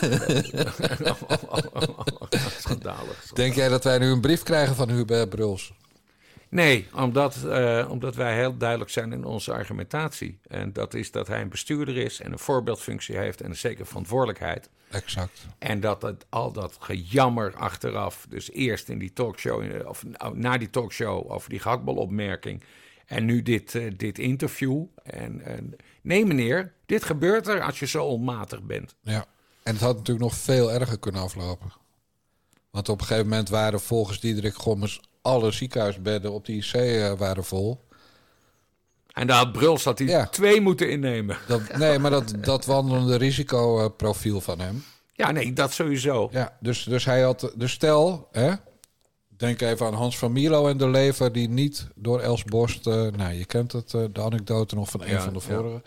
B: Schandalig.
A: Denk jij dat wij nu een brief krijgen van Hubert Bruls?
B: Nee, omdat, eh, omdat wij heel duidelijk zijn in onze argumentatie. En dat is dat hij een bestuurder is en een voorbeeldfunctie heeft en een zekere verantwoordelijkheid.
A: Exact.
B: En dat het, al dat gejammer achteraf, dus eerst in die talkshow, eh, of nou, na die talkshow over die gehaktbalopmerking. En nu dit, eh, dit interview. En, en, nee meneer, dit gebeurt er als je zo onmatig bent.
A: Ja. En het had natuurlijk nog veel erger kunnen aflopen. Want op een gegeven moment waren volgens Diederik Gommers alle ziekenhuisbedden op de IC eh, waren vol.
B: En daar had Bruls had hij
A: Ja.
B: twee moeten innemen.
A: Dat, nee, maar dat, dat wandelende risicoprofiel van hem.
B: Ja, nee, dat sowieso.
A: Ja, dus, dus hij had. Dus stel, hè, denk even aan Hans van Milo en de lever, die niet door Els Borst. eh, nou, je kent het, eh, de anekdote nog van een
B: Ja,
A: van de
B: ja.
A: vorige.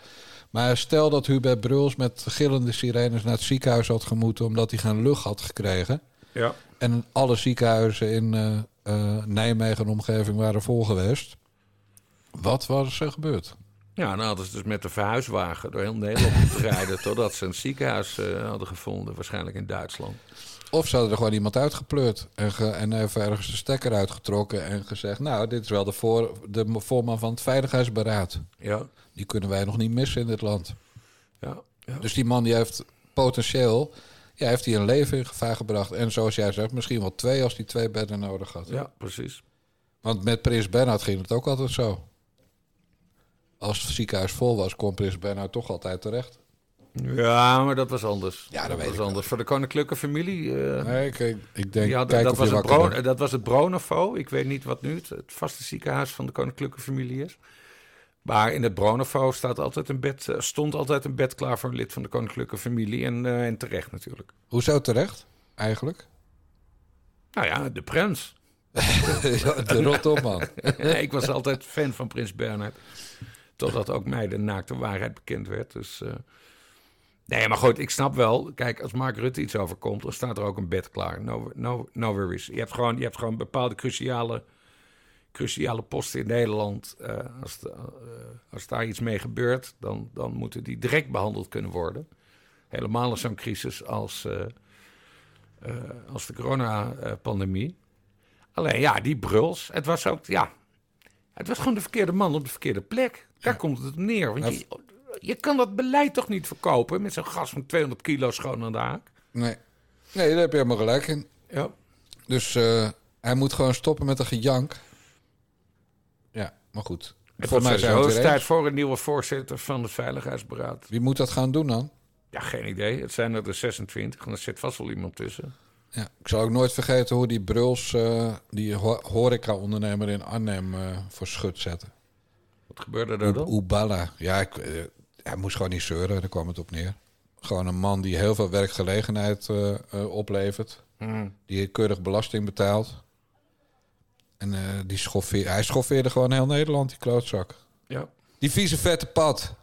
A: Maar stel dat Hubert Bruls met gillende sirenes naar het ziekenhuis had gemoeten. omdat hij geen lucht had gekregen.
B: Ja.
A: En alle ziekenhuizen in eh, Nijmegen en omgeving waren vol geweest. Wat was er gebeurd?
B: Ja, dan hadden ze dus met de verhuiswagen door heel Nederland moeten rijden... totdat ze een ziekenhuis hadden gevonden, waarschijnlijk in Duitsland.
A: Of ze hadden er gewoon iemand uitgepleurd en, ge- en even ergens de stekker uitgetrokken en gezegd: Nou, dit is wel de, voor, de voorman van het Veiligheidsberaad.
B: Ja,
A: Die kunnen wij nog niet missen in dit land.
B: ja, ja.
A: Dus die man die heeft potentieel, ja, heeft hij een leven in gevaar gebracht. En zoals jij zegt, misschien wel twee als hij twee bedden nodig had.
B: ja precies.
A: Want met Prins Bernhard ging het ook altijd zo. Als het ziekenhuis vol was, kon Prins Bernhard toch altijd terecht.
B: Ja, maar dat was anders.
A: Ja, dat
B: dat
A: weet
B: was
A: ik wel.
B: anders. Voor de koninklijke familie... eh,
A: Nee, ik, ik, denk, kijk
B: dat, was het dat was het Bronovo. Ik weet niet wat nu het, het vaste ziekenhuis van de koninklijke familie is. Maar in het Bronovo staat altijd een bed, eh, stond altijd een bed klaar voor een lid van de koninklijke familie. En, eh, en terecht natuurlijk.
A: Hoezo terecht, eigenlijk?
B: Nou ja, de prins.
A: de rot man.
B: Nee, ik was altijd fan van Prins Bernhard. Totdat ook mij de naakte waarheid bekend werd. Dus, nee, maar goed, ik snap wel. Kijk, als Mark Rutte iets overkomt, dan staat er ook een bed klaar. No, no, no worries. Je hebt gewoon, je hebt gewoon bepaalde cruciale, cruciale posten in Nederland. Eh, als, de- eh, als daar iets mee gebeurt, dan, dan moeten die direct behandeld kunnen worden. Helemaal in zo'n crisis als, eh, als de coronapandemie. Alleen ja, die bruls. Het was ook, ja, het was gewoon de verkeerde man op de verkeerde plek. Daar komt het neer. Want je, je kan dat beleid toch niet verkopen met zo'n gas van 200 kilo schoon aan de haak?
A: Nee. nee, daar heb je helemaal gelijk in.
B: Ja.
A: Dus eh, hij moet gewoon stoppen met een gejank. Ja, maar goed.
B: Het
A: Voor
B: was
A: mij zijn het
B: tijd voor een nieuwe voorzitter van het Veiligheidsberaad.
A: Wie moet dat gaan doen dan?
B: Ja, geen idee. Het zijn er de 26 en er zit vast wel iemand tussen.
A: Ja, ik zal ook nooit vergeten hoe die Bruls, eh, die ho horeca-ondernemer in Arnhem, eh, voor schut zette.
B: Wat gebeurde er dan?
A: Oeballa. Ja, ik, hij moest gewoon niet zeuren, daar kwam het op neer. Gewoon een man die heel veel werkgelegenheid eh, eh, oplevert.
B: Hmm.
A: Die keurig belasting betaalt. En eh, die schoffeer, hij schoffeerde gewoon heel Nederland, die klootzak.
B: Ja.
A: Die vieze vette pad.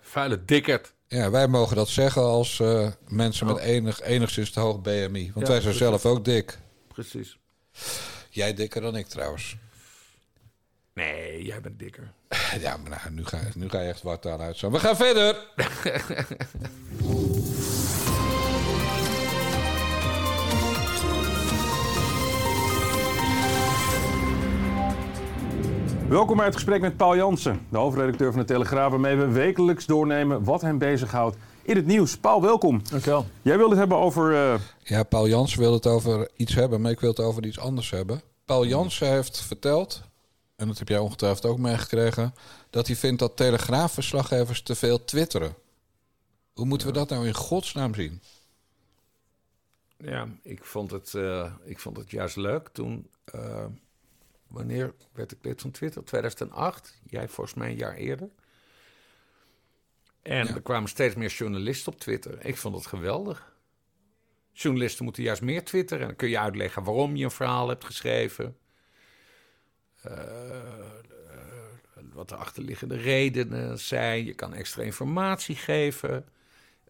B: Vuile dikkerd.
A: Ja, wij mogen dat zeggen als mensen met
B: Oh.
A: enig, enigszins te hoog BMI. Want
B: Ja,
A: wij zijn
B: precies.
A: zelf ook dik.
B: Precies.
A: Jij dikker dan ik trouwens.
B: Nee, jij bent dikker.
A: Ja, maar nou, nu, ga, nu ga je echt wat aan uitstaan. We gaan verder.
E: Welkom bij het gesprek met Paul Jansen, de hoofdredacteur van de Telegraaf, waarmee we wekelijks doornemen wat hem bezighoudt in het nieuws. Paul, welkom.
F: Dankjewel.
E: Jij wilde het hebben over. eh,
A: Ja, Paul Jansen wil het over iets hebben, maar ik wil het over iets anders hebben. Paul Jansen heeft verteld, en dat heb jij ongetwijfeld ook meegekregen, dat hij vindt dat telegraafverslaggevers te veel twitteren. Hoe moeten we dat nou in godsnaam zien?
B: Ja, ik vond het, eh, ik vond het juist leuk toen. eh, wanneer werd ik lid van Twitter? 2008. Jij volgens mij een jaar eerder. En
A: Ja.
B: er kwamen steeds meer journalisten op Twitter. Ik vond het geweldig. Journalisten moeten juist meer twitteren. En dan kun je uitleggen waarom je een verhaal hebt geschreven. Eh, eh, wat de achterliggende redenen zijn. Je kan extra informatie geven.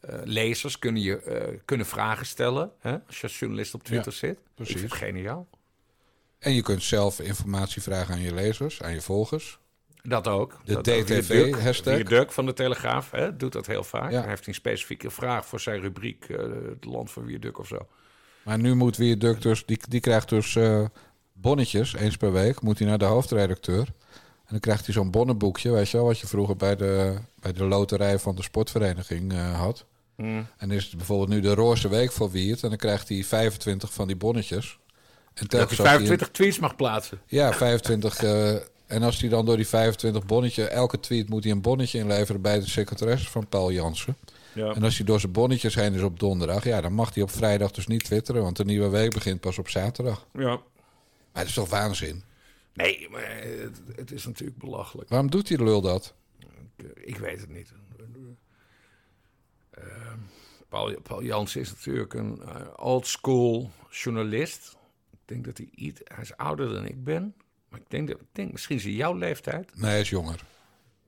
B: Eh, lezers kunnen, je, kunnen vragen stellen hè, als je als journalist op Twitter zit.
A: precies.
B: Ik vind het geniaal.
A: En je kunt zelf informatie vragen aan je lezers, aan je volgers.
B: Dat ook.
A: De
B: dat,
A: DTV
B: Wier Duk- van de Telegraaf hè, doet dat heel vaak.
A: Ja.
B: Hij heeft een specifieke vraag voor zijn rubriek... het land van Wierduk of zo.
A: Maar nu moet Wierduk dus, die, die krijgt dus bonnetjes, eens per week, moet hij naar de hoofdredacteur. En dan krijgt hij zo'n bonnenboekje, weet je wel, wat je vroeger bij de, bij de loterij van de sportvereniging eh, had. En is het bijvoorbeeld nu de roze week voor Wiert. En dan krijgt hij 25 van die bonnetjes. En
B: Dat hij
A: als
B: 25 tweets mag plaatsen.
A: ja, 25. eh, en als hij dan door die 25 bonnetje... Elke tweet moet hij een bonnetje inleveren bij de secretaresse van Paul Jansen.
B: Ja.
A: En als hij door zijn bonnetjes heen is op donderdag... Ja, dan mag hij op vrijdag dus niet twitteren. Want de nieuwe week begint pas op zaterdag.
B: ja.
A: Maar het is toch waanzin?
B: Nee, maar het, het is natuurlijk belachelijk.
A: Waarom doet die lul dat?
B: Ik, ik weet het niet. Eh, Paul, Paul Jansen is natuurlijk een eh, old school journalist. Ik denk dat hij iets... Hij is ouder dan ik ben. Maar ik denk, dat, ik denk misschien is hij jouw leeftijd.
A: Nee, hij is jonger.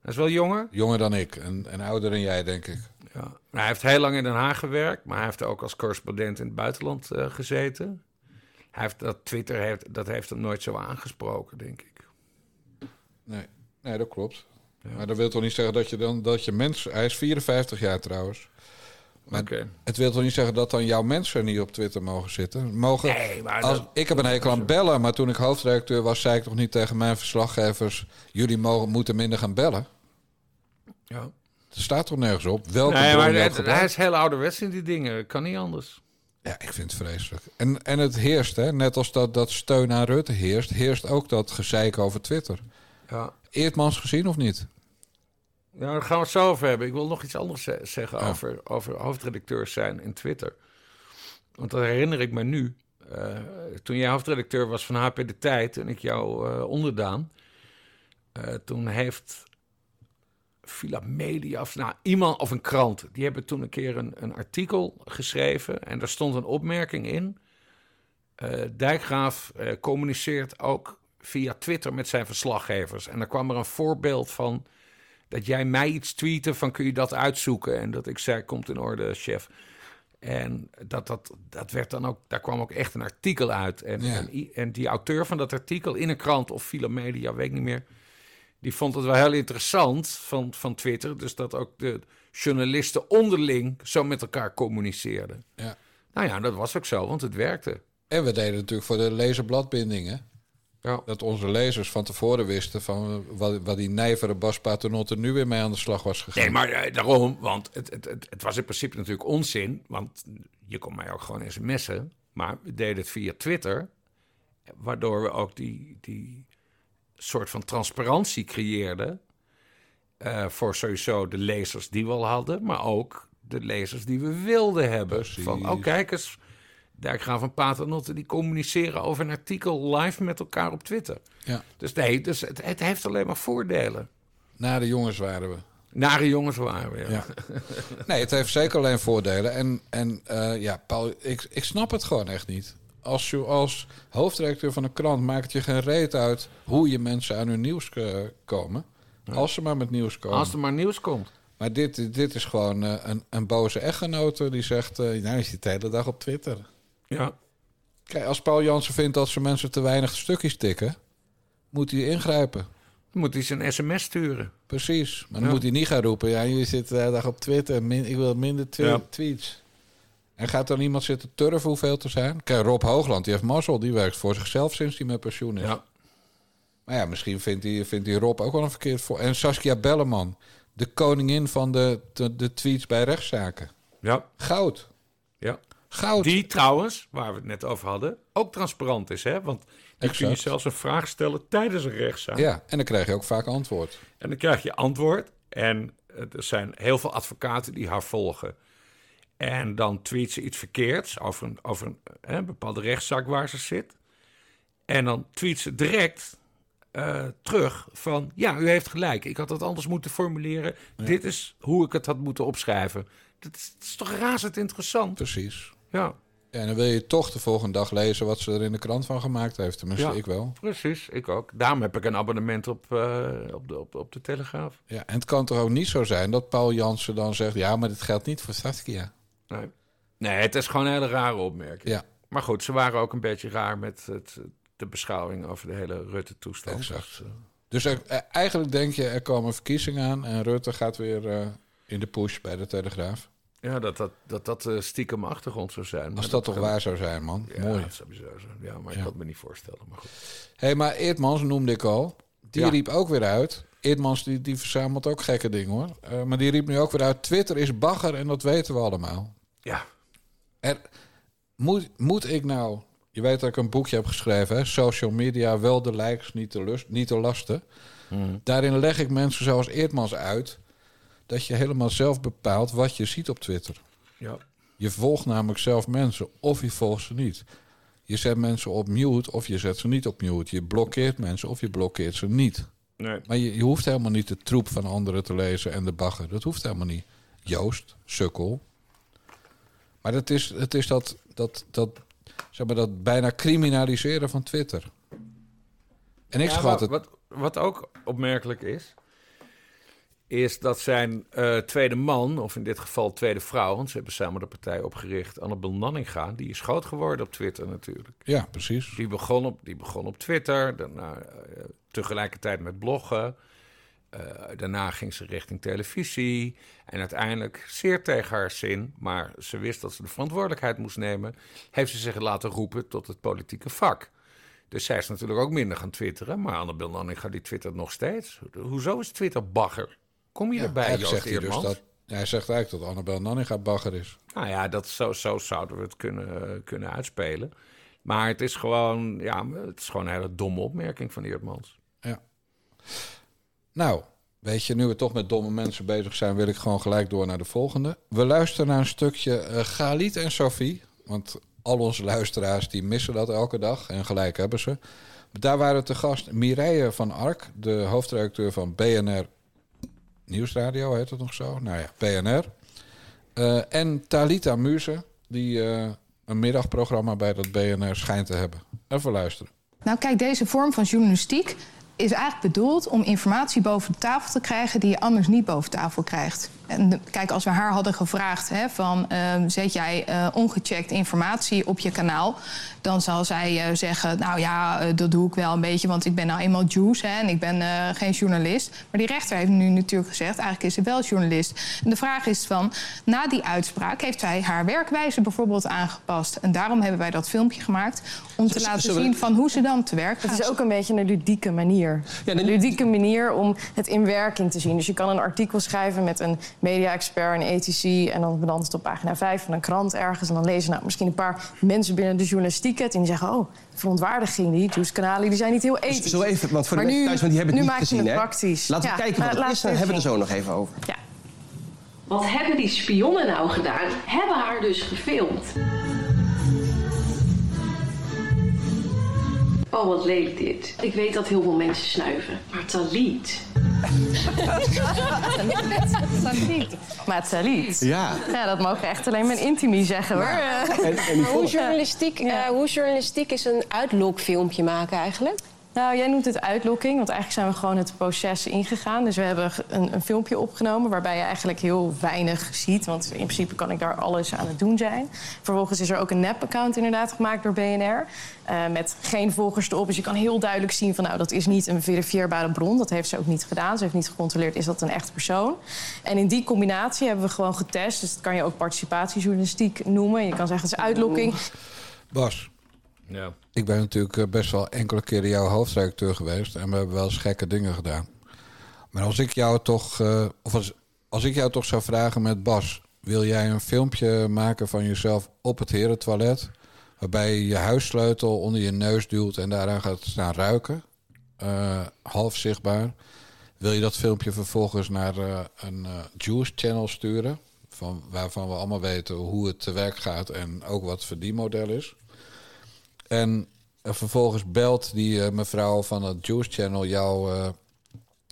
B: Hij is wel jonger.
A: Jonger dan ik. En, en ouder dan jij, denk ik.
B: Ja. Maar hij heeft heel lang in Den Haag gewerkt. Maar hij heeft ook als correspondent in het buitenland eh, gezeten. Hij heeft dat Twitter heeft, dat heeft hem nooit zo aangesproken, denk ik.
A: Nee, nee dat klopt. Maar dat wil toch niet zeggen dat je dan... Dat je mens, hij is 54 jaar trouwens. Maar
B: Oké.
A: het wil toch niet zeggen dat dan jouw mensen niet op Twitter mogen zitten? Mogen,
B: Nee, maar
A: als,
B: dat-
A: ik heb een hekel aan bellen, maar toen ik hoofdredacteur was, zei ik toch niet tegen mijn verslaggevers: jullie mogen, moeten minder gaan bellen.
B: Ja.
A: Er staat toch nergens op. Welke
B: Nee, maar het- hij is heel ouderwets in die dingen. Kan niet anders.
A: Ja, ik vind het vreselijk. En, en het heerst, hè? net als dat, dat steun aan Rutte heerst, heerst ook dat gezeik over Twitter.
B: Ja.
A: Eerdmans gezien of niet?
B: Ja, daar gaan we het zo over hebben. Ik wil nog iets anders ze- zeggen
A: Ja.
B: over, over hoofdredacteurs zijn in Twitter. Want dat herinner ik me nu. Eh, toen jij hoofdredacteur was van HP De Tijd en ik jou eh, onderdaan. eh, toen heeft Villa Media of nou, iemand of een krant... die hebben toen een keer een, een artikel geschreven... en daar stond een opmerking in... eh, Dijkgraaf eh, communiceert ook via Twitter met zijn verslaggevers. En dan kwam er een voorbeeld van dat jij mij iets tweette van kun je dat uitzoeken? En dat ik zei, komt in orde, chef. En dat, dat, dat werd dan ook, daar kwam ook echt een artikel uit. En,
A: Ja.
B: en, die auteur van dat artikel in een krant of Villa Media, weet ik niet meer. Die vond het wel heel interessant van, van Twitter. Dus dat ook de journalisten onderling zo met elkaar communiceerden.
A: Ja.
B: Nou ja, dat was ook zo, want het werkte.
A: En we deden natuurlijk voor de lezerbladbindingen.
B: Ja.
A: Dat onze lezers van tevoren wisten van wat, wat die nijvere Bas Paternotte nu weer mee aan de slag was gegaan.
B: Nee, maar eh, daarom, want het, het, het, het was in principe natuurlijk onzin. Want je kon mij ook gewoon sms'en. Maar we deden het via Twitter. Waardoor we ook die, die soort van transparantie creëerden. eh, voor sowieso de lezers die we al hadden. Maar ook de lezers die we wilden hebben.
A: Precies.
B: Van, oh kijk eens, Dijkgraaf en Paternotte... die communiceren over een artikel live met elkaar op Twitter.
A: Ja.
B: Dus nee, dus het, het heeft alleen maar voordelen.
A: Na de jongens waren we.
B: Nare jongens waren we, ja.
A: Ja. Nee, het heeft zeker alleen voordelen. En, en eh, ja, Paul, ik, ik snap het gewoon echt niet. Als je als hoofdredacteur van een krant maakt het je geen reet uit hoe je mensen aan hun nieuws eh, komen. Als ze maar met nieuws komen.
B: Als er maar nieuws komt.
A: Maar dit, dit is gewoon eh, een, een boze echtgenote die zegt... eh nou, je zit de hele dag op Twitter.
B: Ja.
A: Kijk, als Paul Jansen vindt dat ze mensen te weinig stukjes tikken... moet hij ingrijpen.
B: Dan moet hij zijn sms sturen.
A: Precies. Maar dan
B: Ja.
A: moet hij niet gaan roepen... ja, je zit de hele dag op Twitter, min, ik wil minder
B: Ja.
A: tweets. En gaat dan iemand zitten turven hoeveel te zijn? Kijk, Rob Hoogland, die heeft mazzel. Die werkt voor zichzelf sinds hij met pensioen is.
B: Ja.
A: Maar ja, misschien vindt hij, vindt hij Rob ook wel een verkeerd voor. En Saskia Belleman, de koningin van de, de, de tweets bij rechtszaken.
B: Ja.
A: Goud.
B: ja.
A: Goud.
B: Die trouwens, waar we het net over hadden, ook transparant is. Hè? Want die kun je zelfs een vraag stellen tijdens een rechtszaak.
A: Ja, en dan krijg je ook vaak antwoord.
B: En dan krijg je antwoord. En er zijn heel veel advocaten die haar volgen. En dan tweet ze iets verkeerds over een, over een, een bepaalde rechtszaak waar ze zit. En dan tweet ze direct eh, terug van... ja, u heeft gelijk, ik had het anders moeten formuleren. Dit is hoe ik het had moeten opschrijven. Dat is, dat is toch razend interessant?
A: Precies.
B: Ja,
A: en dan wil je toch de volgende dag lezen wat ze er in de krant van gemaakt heeft. Tenminste,
B: Ja.
A: ik wel.
B: precies, ik ook. Daarom heb ik een abonnement op, eh, op, de, op, op de Telegraaf.
A: Ja, en het kan toch ook niet zo zijn dat Paul Jansen dan zegt... ja, maar dit geldt niet voor Saskia.
B: Nee. nee, het is gewoon een hele rare opmerking.
A: Ja,
B: Maar goed, ze waren ook een beetje raar met het, de beschouwing over de hele Rutte-toestand.
A: Exact.
B: Dus, eh,
A: dus er- eh, eigenlijk denk je, er komen verkiezingen aan... en Rutte gaat weer eh, in de push bij de Telegraaf.
B: ja, dat dat, dat, dat eh, stiekem achtergrond zou zijn.
A: Als dat toch
B: kan-
A: waar zou zijn, man.
B: Ja,
A: Mooi.
B: dat zou bizar zijn. Ja, maar ik kan het me niet voorstellen. Maar goed.
A: Hé, hey, maar Eerdmans noemde ik al. Die
B: Ja.
A: riep ook weer uit. Eerdmans die, die verzamelt ook gekke dingen, hoor. Maar die riep nu ook weer uit... Twitter is bagger en dat weten we allemaal.
B: Ja,
A: Er, moet, moet ik nou... Je weet dat ik een boekje heb geschreven, hè? Social media, wel de likes, niet de, lust, niet de lasten. Daarin leg ik mensen zoals Eerdmans uit... dat je helemaal zelf bepaalt wat je ziet op Twitter.
B: ja.
A: Je volgt namelijk zelf mensen of je volgt ze niet. Je zet mensen op mute of je zet ze niet op mute. Je blokkeert mensen of je blokkeert ze niet.
B: Nee.
A: Maar je, je hoeft helemaal niet de troep van anderen te lezen en de bagger. Dat hoeft helemaal niet. Joost, sukkel. Maar het is, het is dat, dat, dat, zeg maar, dat bijna criminaliseren van Twitter. En ik
B: Ja,
A: schat het...
B: wat, wat ook opmerkelijk is, is dat zijn eh, tweede man, of in dit geval tweede vrouw, want ze hebben samen de partij opgericht, Annabel Nanninga, die is groot geworden op Twitter natuurlijk.
A: Ja, precies.
B: Die begon op, die begon op Twitter, daarna eh, tegelijkertijd met bloggen. Eh, daarna ging ze richting televisie. En uiteindelijk, zeer tegen haar zin, maar ze wist dat ze de verantwoordelijkheid moest nemen, heeft ze zich laten roepen tot het politieke vak. Dus zij is natuurlijk ook minder gaan twitteren. Maar Annabel Nanninga die twittert nog steeds. Hoezo is Twitter bagger? Kom je
A: Ja,
B: erbij, Joost
A: zegt hij dus dat... Hij zegt eigenlijk dat Annabel Nanninga bagger is.
B: Nou ja, dat, zo, zo zouden we het kunnen, kunnen uitspelen. Maar het is gewoon, ja, het is gewoon een hele domme opmerking van Eerdmans.
A: Ja. Nou, weet je, nu we toch met domme mensen bezig zijn, wil ik gewoon gelijk door naar de volgende. We luisteren naar een stukje eh Galit en Sophie. Want al onze luisteraars die missen dat elke dag. En gelijk hebben ze. Daar waren te gast Mireille van Ark, de hoofdredacteur van BNR Nieuwsradio, heet het nog zo? Nou ja, BNR. Eh, en Talita Muze, die eh, een middagprogramma bij dat BNR schijnt te hebben. Even luisteren.
F: Nou, kijk, deze vorm van journalistiek is eigenlijk bedoeld om informatie boven de tafel te krijgen die je anders niet boven tafel krijgt. En kijk, als we haar hadden gevraagd hè, van ehm, zet jij eh, ongecheckt informatie op je kanaal, dan zal zij eh, zeggen, nou ja, eh, dat doe ik wel een beetje, want ik ben nou eenmaal Jews hè, en ik ben eh, geen journalist. Maar die rechter heeft nu natuurlijk gezegd, eigenlijk is ze wel journalist. En de vraag is van, na die uitspraak heeft zij haar werkwijze bijvoorbeeld aangepast. En daarom hebben wij dat filmpje gemaakt om te laten zien van hoe ze dan te werk gaat.
G: Het is ook een beetje een ludieke manier.
H: Ja,
G: Een ludieke manier om het in werking te zien. Dus je kan een artikel schrijven met een media-expert, een ethici... en dan belandt het op pagina 5 van een krant ergens. En dan lezen nou, misschien een paar mensen binnen de journalistiek het... en die zeggen, oh, verontwaardiging, die Juice-kanalen... die zijn niet heel ethisch.
H: Zo even, want voor de
G: Maar
H: mensen
G: nu-
H: thuis, want die hebben het
G: nu
H: niet
G: maak je
H: gezien,
G: het
H: hè?
G: praktisch.
H: Laten we
G: Ja,
H: kijken wat
G: maar
H: het
G: laat
H: is, dan
G: het
H: hebben we er zo nog even over.
G: Ja.
H: Wat hebben die spionnen nou gedaan? Hebben haar dus gefilmd. Oh, wat lelijk dit. Ik weet dat heel veel mensen snuiven. Maar Taliet...
G: Maar Taliet.
I: Ja.
G: Ja, dat mogen echt alleen mijn intimi zeggen hoor.
I: En, en die
J: Hoe journalistiek, eh, hoe journalistiek is een uitlokfilmpje maken eigenlijk?
G: Nou, jij noemt het uitlokking, want eigenlijk zijn we gewoon het proces ingegaan. Dus we hebben een, een filmpje opgenomen waarbij je eigenlijk heel weinig ziet. Want in principe kan ik daar alles aan het doen zijn. Vervolgens is er ook een nep-account inderdaad gemaakt door BNR. eh, met geen volgers erop. Dus je kan heel duidelijk zien van nou, dat is niet een verifieerbare bron. Dat heeft ze ook niet gedaan. Ze heeft niet gecontroleerd, is dat een echte persoon? En in die combinatie hebben we gewoon getest. Dus dat kan je ook participatiejournalistiek noemen. Je kan zeggen het is uitlokking.
A: Bas,
B: Ja.
A: ik ben natuurlijk eh, best wel enkele keren jouw hoofdredacteur geweest. En we hebben wel eens gekke dingen gedaan. Maar als ik jou toch, eh, of als, als ik jou toch zou vragen met Bas, wil jij een filmpje maken van jezelf op het herentoilet? Waarbij je je huissleutel onder je neus duwt en daaraan gaat staan ruiken. eh, half zichtbaar. Wil je dat filmpje vervolgens naar een eh, Juice channel sturen? Van, waarvan we allemaal weten hoe het te werk gaat en ook wat het verdienmodel is. En eh, vervolgens belt die eh, mevrouw van het Juice Channel jou eh,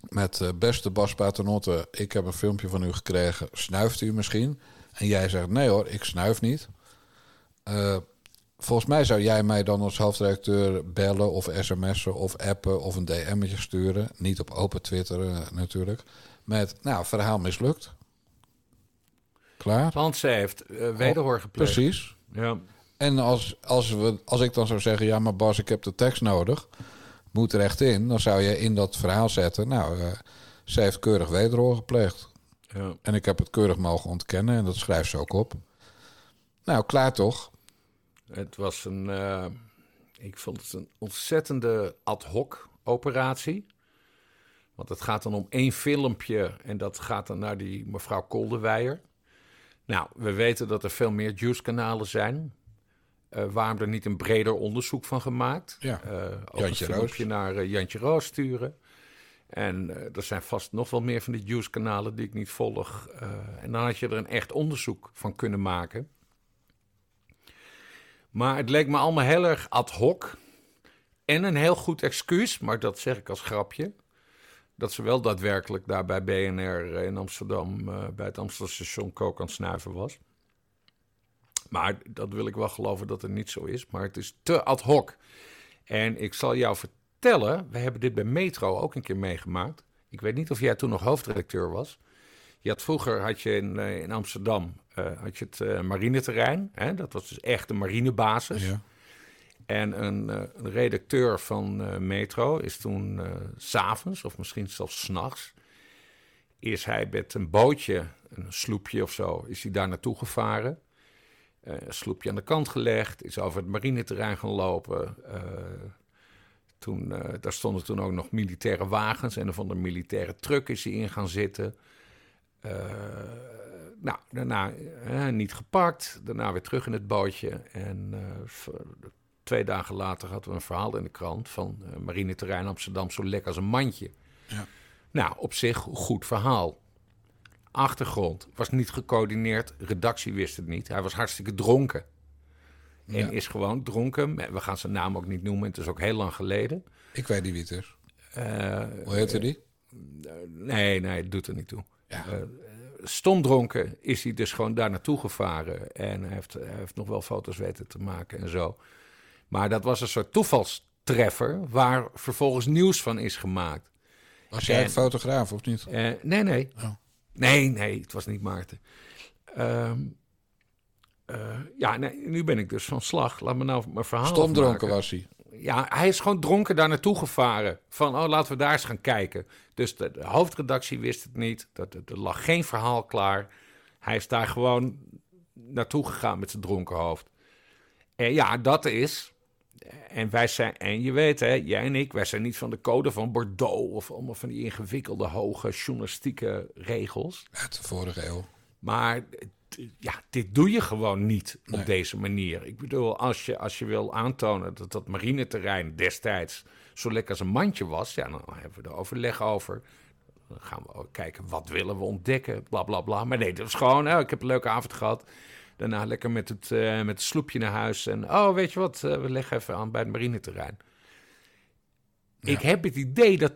A: met beste Bas Paternotte. Ik heb een filmpje van u gekregen. Snuift u misschien? En jij zegt nee hoor, ik snuif niet. Volgens mij zou jij mij dan als hoofdredacteur bellen of sms'en of appen of een DM'tje sturen. Niet op open Twitter natuurlijk. Met, nou, verhaal mislukt. Klaar?
B: Want ze heeft eh, wederhoor gepleegd.
A: Precies.
B: Ja.
A: En als, als, we, als ik dan zou zeggen, ja, maar Bas, ik heb de tekst nodig, moet er echt in, dan zou je in dat verhaal zetten, nou, eh ze heeft keurig wederhoor gepleegd.
B: Ja.
A: En ik heb het keurig mogen ontkennen en dat schrijft ze ook op. Nou, klaar toch?
B: Het was een. eh, ik vond het een ontzettende ad hoc operatie. Want het gaat dan om één filmpje en dat gaat dan naar die mevrouw Koldewijer. Nou, we weten dat er veel meer Juice-kanalen zijn. Eh, waarom er niet een breder onderzoek van gemaakt?
A: Ja.
B: Ook
A: Jantje
B: een filmpje
A: Roos.
B: naar eh, Jantje Roos sturen. En eh, er zijn vast nog wel meer van die Juice-kanalen die ik niet volg. En dan had je er een echt onderzoek van kunnen maken. Maar het leek me allemaal heel erg ad hoc. En een heel goed excuus, maar dat zeg ik als grapje. Dat ze wel daadwerkelijk daar bij BNR in Amsterdam, bij het Amsterdamstation kook aan het snuiven was. Maar dat wil ik wel geloven dat het niet zo is. Maar het is te ad hoc. En ik zal jou vertellen, we hebben dit bij Metro ook een keer meegemaakt. Ik weet niet of jij toen nog hoofdredacteur was. Je had vroeger had je in, eh, in Amsterdam eh, had je het eh, marineterrein. Hè? Dat was dus echt de marinebasis.
A: Ja.
B: En een, een redacteur van Metro is toen s s'avonds, of misschien zelfs s'nachts, is hij met een bootje, een sloepje of zo, is hij daar naartoe gevaren. Eh, een sloepje aan de kant gelegd, is over het marineterrein gaan lopen. Eh, toen, eh, daar stonden toen ook nog militaire wagens en van de militaire truck is hij in gaan zitten. Nou, daarna niet gepakt, daarna weer terug in het bootje. En twee dagen later hadden we een verhaal in de krant van marineterrein Amsterdam zo lekker als een mandje.
A: Ja.
B: Nou, op zich goed verhaal. Achtergrond was niet gecoördineerd, redactie wist het niet. Hij was hartstikke dronken. En
A: Ja.
B: is gewoon dronken. We gaan zijn naam ook niet noemen, het is ook heel lang geleden.
A: Ik weet niet wie het is.
B: Eh,
A: Hoe heette die?
B: Nee, nee, het doet er niet toe.
A: Ja.
B: Eh, stom dronken is hij dus gewoon daar naartoe gevaren. En hij heeft, hij heeft nog wel foto's weten te maken en zo. Maar dat was een soort toevalstreffer waar vervolgens nieuws van is gemaakt.
A: Was jij
B: En-
A: een fotograaf of niet?
B: Eh, nee, nee.
A: Oh.
B: Nee, nee, het was niet Maarten. Ehm, eh, ja, nee, nu ben ik dus van slag. Laat me nou mijn verhaal
A: Stomdronken was hij.
B: Ja, hij is gewoon dronken daar naartoe gevaren. Van, oh, laten we daar eens gaan kijken. Dus de, de hoofdredactie wist het niet. Dat, er- er lag geen verhaal klaar. Hij is daar gewoon naartoe gegaan met zijn dronken hoofd. En ja, dat is... En wij zijn, en je weet hè, jij en ik, wij zijn niet van de code van Bordeaux of allemaal van die ingewikkelde, hoge journalistieke regels.
A: Uit de vorige eeuw.
B: Maar ja, dit doe je gewoon niet
A: Nee.
B: op deze manier. Ik bedoel, als je, als je wil aantonen dat dat marineterrein destijds zo lekker als een mandje was, ja, dan hebben we er overleg over. Dan gaan we ook kijken, wat willen we ontdekken, bla bla bla. Maar nee, dat was gewoon, oh, ik heb een leuke avond gehad. Daarna lekker met het, eh, met het sloepje naar huis. En oh, weet je wat, eh, we leggen even aan bij het marineterrein. Ik heb het idee dat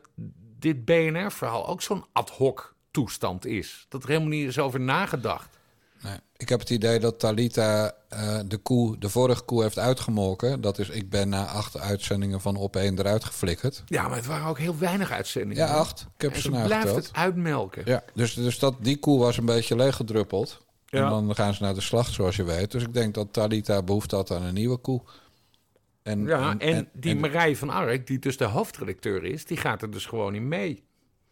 B: dit BNR-verhaal ook zo'n ad hoc toestand is. Dat er helemaal niet is over nagedacht.
A: Nee. Ik heb het idee dat Talita eh, de koe, de vorige koe heeft uitgemolken. Dat is, ik ben na acht uitzendingen van op één eruit geflikkerd.
B: Ja, maar het waren ook heel weinig uitzendingen.
A: Ja, acht. Ik heb
B: en
A: ze
B: ze blijft het uitmelken.
A: Ja, dus, dus dat, die koe was een beetje leeggedruppeld.
B: Ja.
A: En dan gaan ze naar de slacht, zoals je weet. Dus ik denk dat Talita behoefte had aan een nieuwe koe. En,
B: Ja, en, die
A: en-
B: Marije van Ark, die dus de hoofdredacteur is, die gaat er dus gewoon in mee.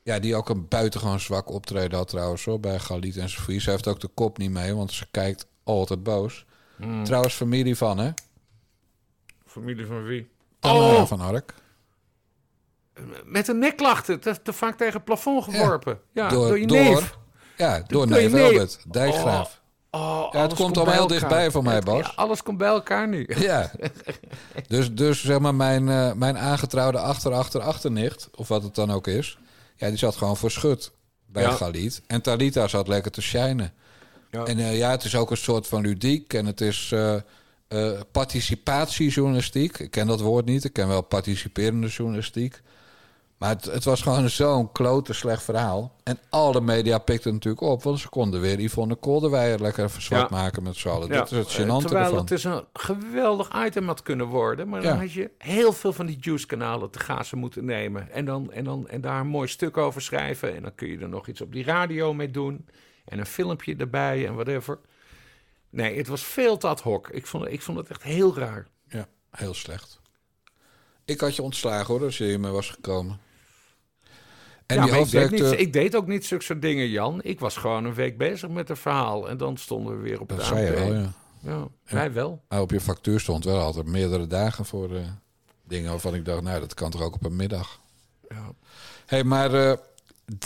A: ja, die ook een buitengewoon zwak optreden had trouwens hoor, bij Galit en Sofie. Ze heeft ook de kop niet mee, want ze kijkt altijd boos.
B: Hmm.
A: Trouwens, familie van, hè?
B: Familie van wie?
A: Tamara
B: Oh,
A: van Ark.
B: met een nekklachten, te, te vaak tegen het plafond geworpen. Ja, door, je
A: door,
B: neef.
A: Ja, door neef. Albert, Dijkgraaf.
B: Oh,
A: het
B: alles
A: komt
B: bij
A: allemaal heel dichtbij voor mij,
B: Het-
A: Bas.
B: ja, alles komt bij elkaar nu.
A: Ja. Dus, dus zeg maar, mijn, eh, mijn aangetrouwde achter, achter, achternicht, of wat het dan ook is, ja, die zat gewoon voor schut bij
B: Ja.
A: Galit. En Talita zat lekker te shinen.
B: Ja.
A: En eh, ja, het is ook een soort van ludiek en het is eh, participatiejournalistiek. Ik ken dat woord niet, ik ken wel participerende journalistiek. Maar het, het was gewoon zo'n klote slecht verhaal. En alle media pikten natuurlijk op, want ze konden weer Yvonne Kolderweijer lekker even zwart
B: Ja.
A: maken met z'n allen.
B: Ja,
A: Dat is het
B: eh,
A: gênante
B: Terwijl
A: ervan.
B: het is een geweldig item had kunnen worden. Maar dan
A: Ja.
B: had je heel veel van die juice-kanalen te gazen moeten nemen. En, dan, en, dan, en daar een mooi stuk over schrijven. En dan kun je er nog iets op die radio mee doen. En een filmpje erbij en whatever. Nee, het was veel te ad hoc. Ik vond, ik vond het echt heel raar.
A: Ja, heel slecht. Ik had je ontslagen hoor, als je hiermee was gekomen. En
B: ja,
A: die
B: maar ik deed, niet, ik deed ook niet zulke soort dingen, Jan. Ik was gewoon een week bezig met een verhaal. En dan stonden we weer op het
A: Dat zei je wel, ja.
B: Ja, wij wel.
A: Maar op je factuur stond wel altijd meerdere dagen voor eh, dingen waarvan ik dacht, nou, dat kan toch ook op een middag.
B: Ja.
A: hey, maar eh,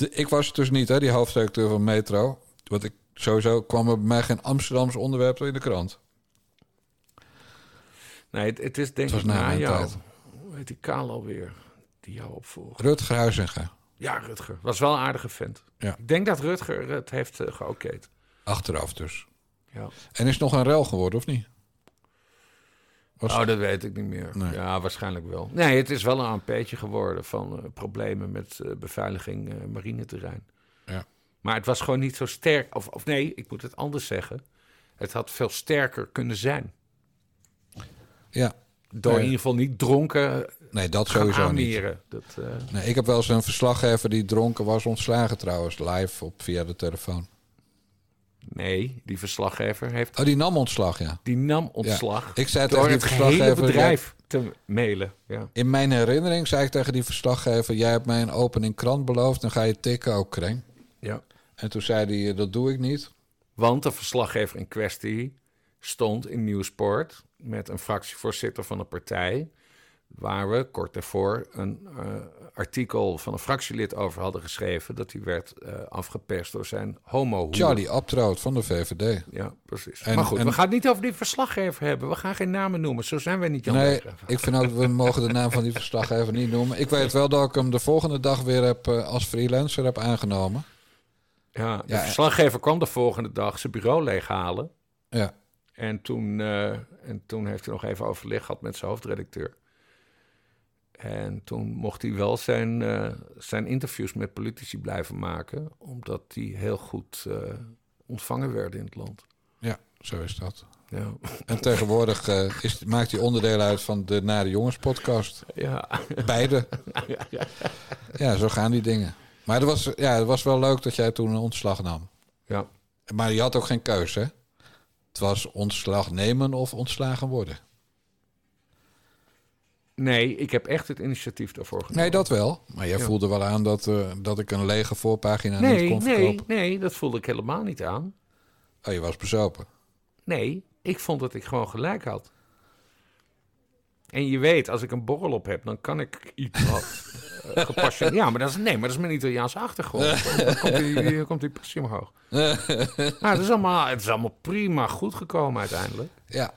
A: ik was het dus niet, hè, die hoofdredacteur van Metro. Want ik sowieso kwam er bij mij geen Amsterdamse onderwerp in de krant.
B: Nee, het, het is denk
A: Het
B: ik
A: na
B: na jou.
A: tijd.
B: Hoe heet die Kaal alweer? Die jou opvolgt.
A: Rutger Huizinga,
B: Ja, Rutger. Was wel een aardige vent.
A: Ja.
B: Ik denk dat Rutger het heeft uh, geokeerd.
A: achteraf dus.
B: Ja.
A: En is het nog een rel geworden, of niet? Was-
B: Oh, dat weet ik niet meer.
A: Nee.
B: Ja, waarschijnlijk wel. Nee, het is wel een ANP'tje geworden van eh, problemen met eh, beveiliging eh, marineterrein.
A: Ja.
B: Maar het was gewoon niet zo sterk. Of, of nee, ik moet het anders zeggen. Het had veel sterker kunnen zijn.
A: Ja.
B: Door
A: Nee.
B: in ieder geval niet dronken
A: Nee, dat sowieso niet.
B: Dat, eh,
A: Nee, ik heb wel eens een verslaggever die dronken was ontslagen trouwens, live op, via de telefoon.
B: nee, die verslaggever heeft...
A: Oh, die nam ontslag, ja.
B: Die nam ontslag
A: Ik zei tegen die
B: het hele
A: verslaggever...
B: bedrijf te mailen. Ja.
A: In mijn herinnering zei ik tegen die verslaggever... jij hebt mij een opening krant beloofd, dan ga je tikken ook, Kreng.
B: Ja.
A: En toen zei hij, dat doe ik niet.
B: Want de verslaggever in kwestie stond in Nieuwsport met een fractievoorzitter van een partij. Waar we kort daarvoor een eh, artikel van een fractielid over hadden geschreven. dat hij werd eh, afgeperst door zijn homo
A: Charlie Abtroot van de VVD.
B: Ja, precies.
A: En-
B: maar goed,
A: en-
B: we gaan het niet over die verslaggever hebben. We gaan geen namen noemen. Zo zijn wij niet, Jan
A: Nee, ik vind ook, we mogen de naam van die verslaggever niet noemen. Ik weet wel dat ik hem de volgende dag weer heb, eh, als freelancer heb aangenomen.
B: Ja, de
A: Ja,
B: verslaggever kwam de volgende dag zijn bureau leeghalen.
A: Ja.
B: En toen, en toen heeft hij nog even overleg gehad met zijn hoofdredacteur. En toen mocht hij wel zijn, eh, zijn interviews met politici blijven maken, omdat die heel goed eh, ontvangen werden in het land.
A: Ja, zo is dat.
B: Ja,
A: En tegenwoordig eh, is, maakt hij onderdeel uit van de Nare Jongens podcast.
B: ja.
A: Beide.
B: Ja,
A: zo gaan die dingen. Maar het was, ja, het was wel leuk dat jij toen een ontslag nam.
B: ja.
A: Maar je had ook geen keuze, hè? Het was ontslag nemen of ontslagen worden.
B: Nee, ik heb echt het initiatief daarvoor genomen.
A: Nee, dat wel. Maar jij
B: Ja.
A: voelde wel aan dat, eh, dat ik een lege voorpagina niet
B: nee,
A: kon
B: nee,
A: verkopen.
B: nee, dat voelde ik helemaal niet aan.
A: Oh, je was bezopen.
B: Nee, ik vond dat ik gewoon gelijk had. En je weet, als ik een borrel op heb, dan kan ik iets wat eh, gepassioneerd... Ja, maar dat is, nee, maar dat is mijn Italiaanse achtergrond. Dan komt die, komt die passie omhoog. Nou, het, is allemaal, het is allemaal prima goed gekomen uiteindelijk.
A: Ja,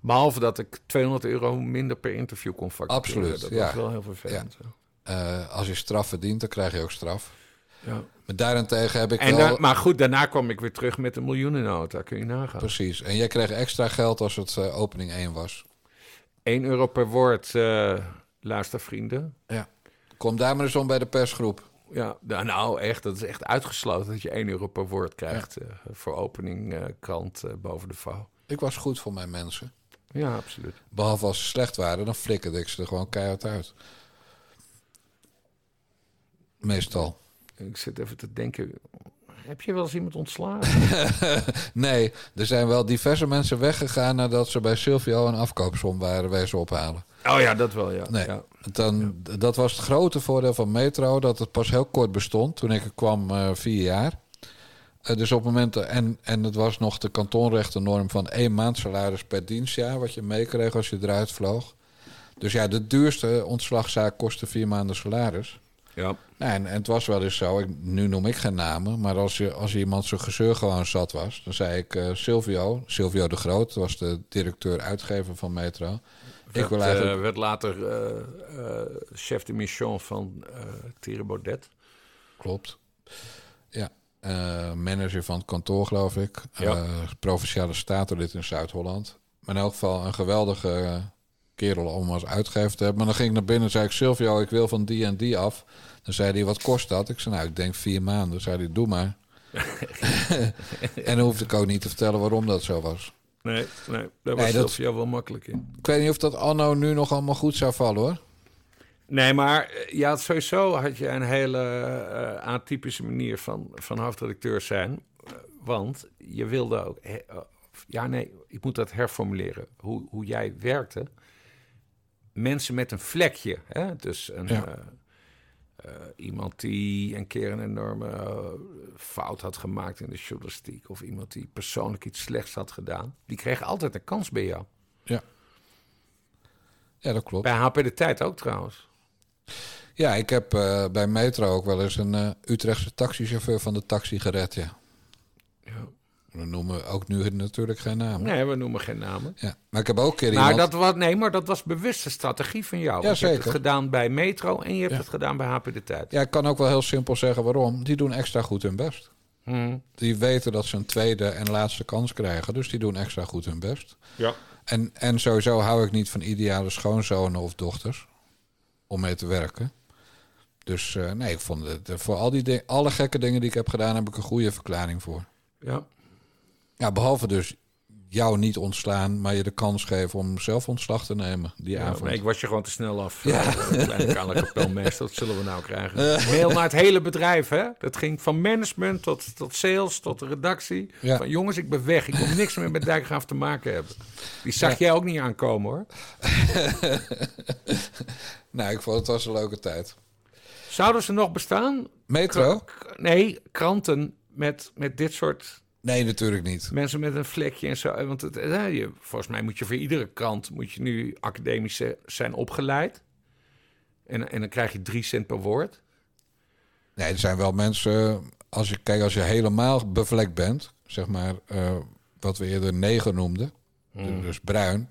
B: Behalve dat ik 200 euro minder per interview kon factureren.
A: Absoluut,
B: Dat
A: ja.
B: was wel heel vervelend.
A: eh, als je straf verdient, dan krijg je ook straf.
B: Ja.
A: Maar daarentegen heb ik
B: En
A: wel...
B: da- maar goed, daarna kwam ik weer terug met een miljoenennota. Kun je nagaan.
A: Precies. En jij kreeg extra geld als het eh, opening 1 was.
B: 1 euro per woord, eh luistervrienden.
A: Ja. Kom daar maar eens om bij de persgroep.
B: Ja, nou, nou echt, dat is echt uitgesloten dat je 1 euro per woord krijgt voor opening krant boven de vouw.
A: Ik was goed voor mijn mensen.
B: Ja, absoluut.
A: Behalve als ze slecht waren, dan flikkerde ik ze er gewoon keihard uit. Meestal.
B: Ik zit even te denken, heb je wel eens iemand ontslagen?
A: nee, er zijn wel diverse mensen weggegaan nadat ze bij Silvio een afkoopsom waren wezen ophalen.
B: Oh ja, dat wel, ja.
A: Nee,
B: ja.
A: dan, dat was het grote voordeel van Metro, dat het pas heel kort bestond. Toen ik er kwam, eh, vier jaar. Eh, dus op het moment, en, en het was nog de kantonrechtennorm van één maand salaris per dienstjaar, wat je meekreeg als je eruit vloog. Dus ja, de duurste ontslagzaak kostte vier maanden salaris.
B: Ja.
A: Nou, en, en het was wel eens zo, ik, nu noem ik geen namen, maar als, je, als iemand zijn gezeur gewoon zat was, dan zei ik eh, Silvio, Silvio de Groot, was de directeur-uitgever van Metro. ik wil eigenlijk.
B: eh, werd later chef de mission van Thierry Baudet.
A: Klopt. Ja. Eh, manager van het kantoor, geloof ik.
B: Ja.
A: Eh, provinciale statenlid in Zuid-Holland. Maar in elk geval een geweldige kerel om als uitgever te hebben. Maar dan ging ik naar binnen en zei ik... Silvio, ik wil van die en die af. Dan zei hij, wat kost dat? Ik zei, nou, ik denk vier maanden. Dan zei hij, doe maar. en dan hoefde ik ook niet te vertellen waarom dat zo was.
B: Nee, nee daar was
A: Nee, dat-
B: wel makkelijk in.
A: Ik weet niet of dat anno nu nog allemaal goed zou vallen, hoor.
B: Nee, maar eh, ja, sowieso had je een hele eh, atypische manier van, van hoofdredacteur zijn. Eh, Want je wilde ook... he- ja, nee, ik moet dat herformuleren. Hoe, hoe jij werkte. Mensen met een vlekje. Hè? Dus een,
A: Ja.
B: iemand die een keer een enorme fout had gemaakt in de journalistiek. Of iemand die persoonlijk iets slechts had gedaan. Die kreeg altijd een kans bij jou.
A: Ja. Ja, dat klopt.
B: Bij HP de Tijd ook trouwens.
A: Ja, ik heb eh, bij Metro ook wel eens een eh, Utrechtse taxichauffeur van de taxi gered, ja.
B: Ja.
A: We noemen ook nu natuurlijk geen naam.
B: Nee, we noemen geen namen.
A: Ja, maar ik heb ook een keer
B: Maar
A: iemand...
B: dat was, nee, maar dat was bewuste strategie van jou.
A: Ja,
B: Want je hebt
A: zeker.
B: het gedaan bij Metro en je hebt
A: Ja.
B: het gedaan bij HP de Tijd.
A: Ja, ik kan ook wel heel simpel zeggen waarom. Die doen extra goed hun best.
B: Hmm.
A: Die weten dat ze een tweede en laatste kans krijgen. Dus die doen extra goed hun best.
B: Ja.
A: En, en sowieso hou ik niet van ideale schoonzonen of dochters. Om mee te werken. Dus eh, nee, ik vond het... eh, voor al die ding- alle gekke dingen die ik heb gedaan... heb ik een goede verklaring voor.
B: Ja.
A: Ja, behalve dus jou niet ontslaan... maar je de kans geven om zelf ontslag te nemen die
B: Ja,
A: avond.
B: nee, ik was je gewoon te snel af.
A: Ja.
B: Ja. Kleine kapelmeester, dat zullen we nou krijgen. Mail naar het hele bedrijf, hè? Dat ging van management tot, tot sales, tot de redactie.
A: Ja.
B: Van jongens, ik ben weg. Ik wil niks meer met Dijkgraaf te maken hebben. Die zag
A: Ja.
B: jij ook niet aankomen, hoor.
A: nou, ik vond het was een leuke tijd.
B: Zouden ze nog bestaan?
A: Metro?
B: K- Nee, kranten met, met dit soort
A: Nee, natuurlijk niet.
B: mensen met een vlekje en zo. Want het, eh, je, volgens mij moet je voor iedere krant moet je nu academisch eh, zijn opgeleid. En, en dan krijg je drie cent per woord.
A: Nee, er zijn wel mensen... Als je, kijk, als je helemaal bevlekt bent... zeg maar eh, wat we eerder neger noemden...
B: Hmm.
A: dus bruin,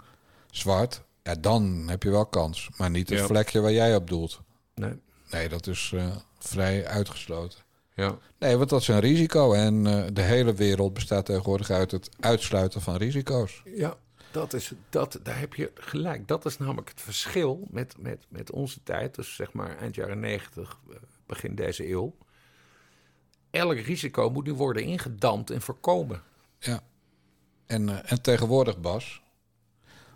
A: zwart... Ja, dan heb je wel kans. Maar niet het
B: Ja.
A: vlekje waar jij op doelt.
B: Nee.
A: Nee, dat is eh, vrij uitgesloten.
B: Ja.
A: Nee, want dat is een risico. En eh, de hele wereld bestaat tegenwoordig uit het uitsluiten van risico's.
B: Ja, dat is, dat, daar heb je gelijk. Dat is namelijk het verschil met, met, met onze tijd. Dus zeg maar eind jaren negentig, eh, begin deze eeuw. Elk risico moet nu worden ingedampt en voorkomen.
A: Ja. En, eh, en tegenwoordig, Bas,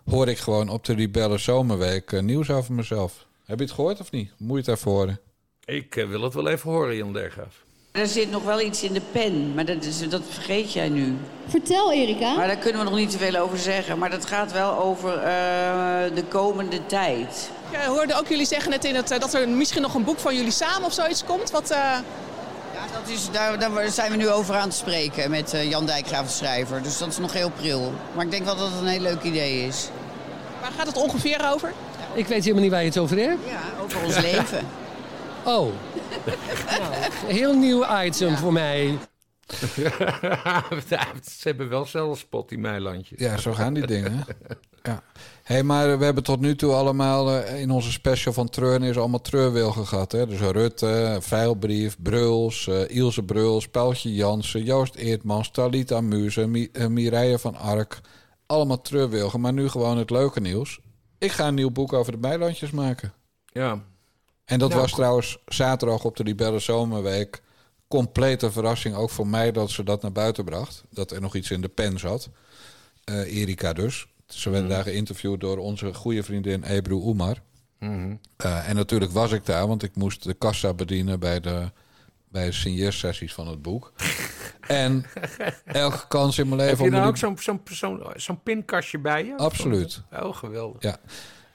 A: hoor ik gewoon op de Rebelle Zomerweek nieuws over mezelf. Heb je het gehoord of niet? Moet je het even horen?
B: Ik eh, wil het wel even horen, Jan Dergraaf.
I: Er zit nog wel iets in de pen, maar dat, is, dat vergeet jij nu.
K: Vertel, Erika.
I: Maar daar kunnen we nog niet te veel over zeggen. Maar dat gaat wel over eh, de komende tijd.
L: Ik hoorde ook jullie zeggen net in het, eh, dat er misschien nog een boek van jullie samen of zoiets komt. Wat, eh,
I: Ja, dat is, daar, daar zijn we nu over aan het spreken met eh, Jan Dijkgraaf, de schrijver. Dus dat is nog heel pril. Maar ik denk wel dat het een heel leuk idee is.
L: waar gaat het ongeveer over?
M: Ik weet helemaal niet waar je het over hebt.
I: Ja, over ons leven.
M: Oh. nou, heel nieuw item voor mij.
B: Ze hebben wel zelf spot, die meilandjes.
A: Ja, zo gaan die dingen. Ja. hey, maar we hebben tot nu toe allemaal eh, in onze special van Treurnis allemaal treurwilgen gehad. Hè? Dus Rutte, Veilbrief, Bruls, eh Ilse Bruls, Pijltje Jansen, Joost Eertmans, Talita Muze, Mi eh, Mireille van Ark. Allemaal treurwilgen, maar nu gewoon het leuke nieuws. Ik ga een nieuw boek over de Meilandjes maken.
B: Ja.
A: En dat
B: Ja,
A: was trouwens zaterdag op de Libelle Zomerweek. Complete verrassing, ook voor mij, dat ze dat naar buiten bracht. Dat er nog iets in de pen zat. Eh, Erika dus. Ze werden daar geïnterviewd door onze goede vriendin Ebru Oemar.
B: Mhm.
A: Eh, en natuurlijk was ik daar, want ik moest de kassa bedienen bij de, bij de signeersessies van het boek. en elke kans in mijn leven...
B: Heb je ook zo'n zo'n zo'n zo'n pinkastje bij je?
A: Absoluut.
B: Oh, geweldig.
A: Ja.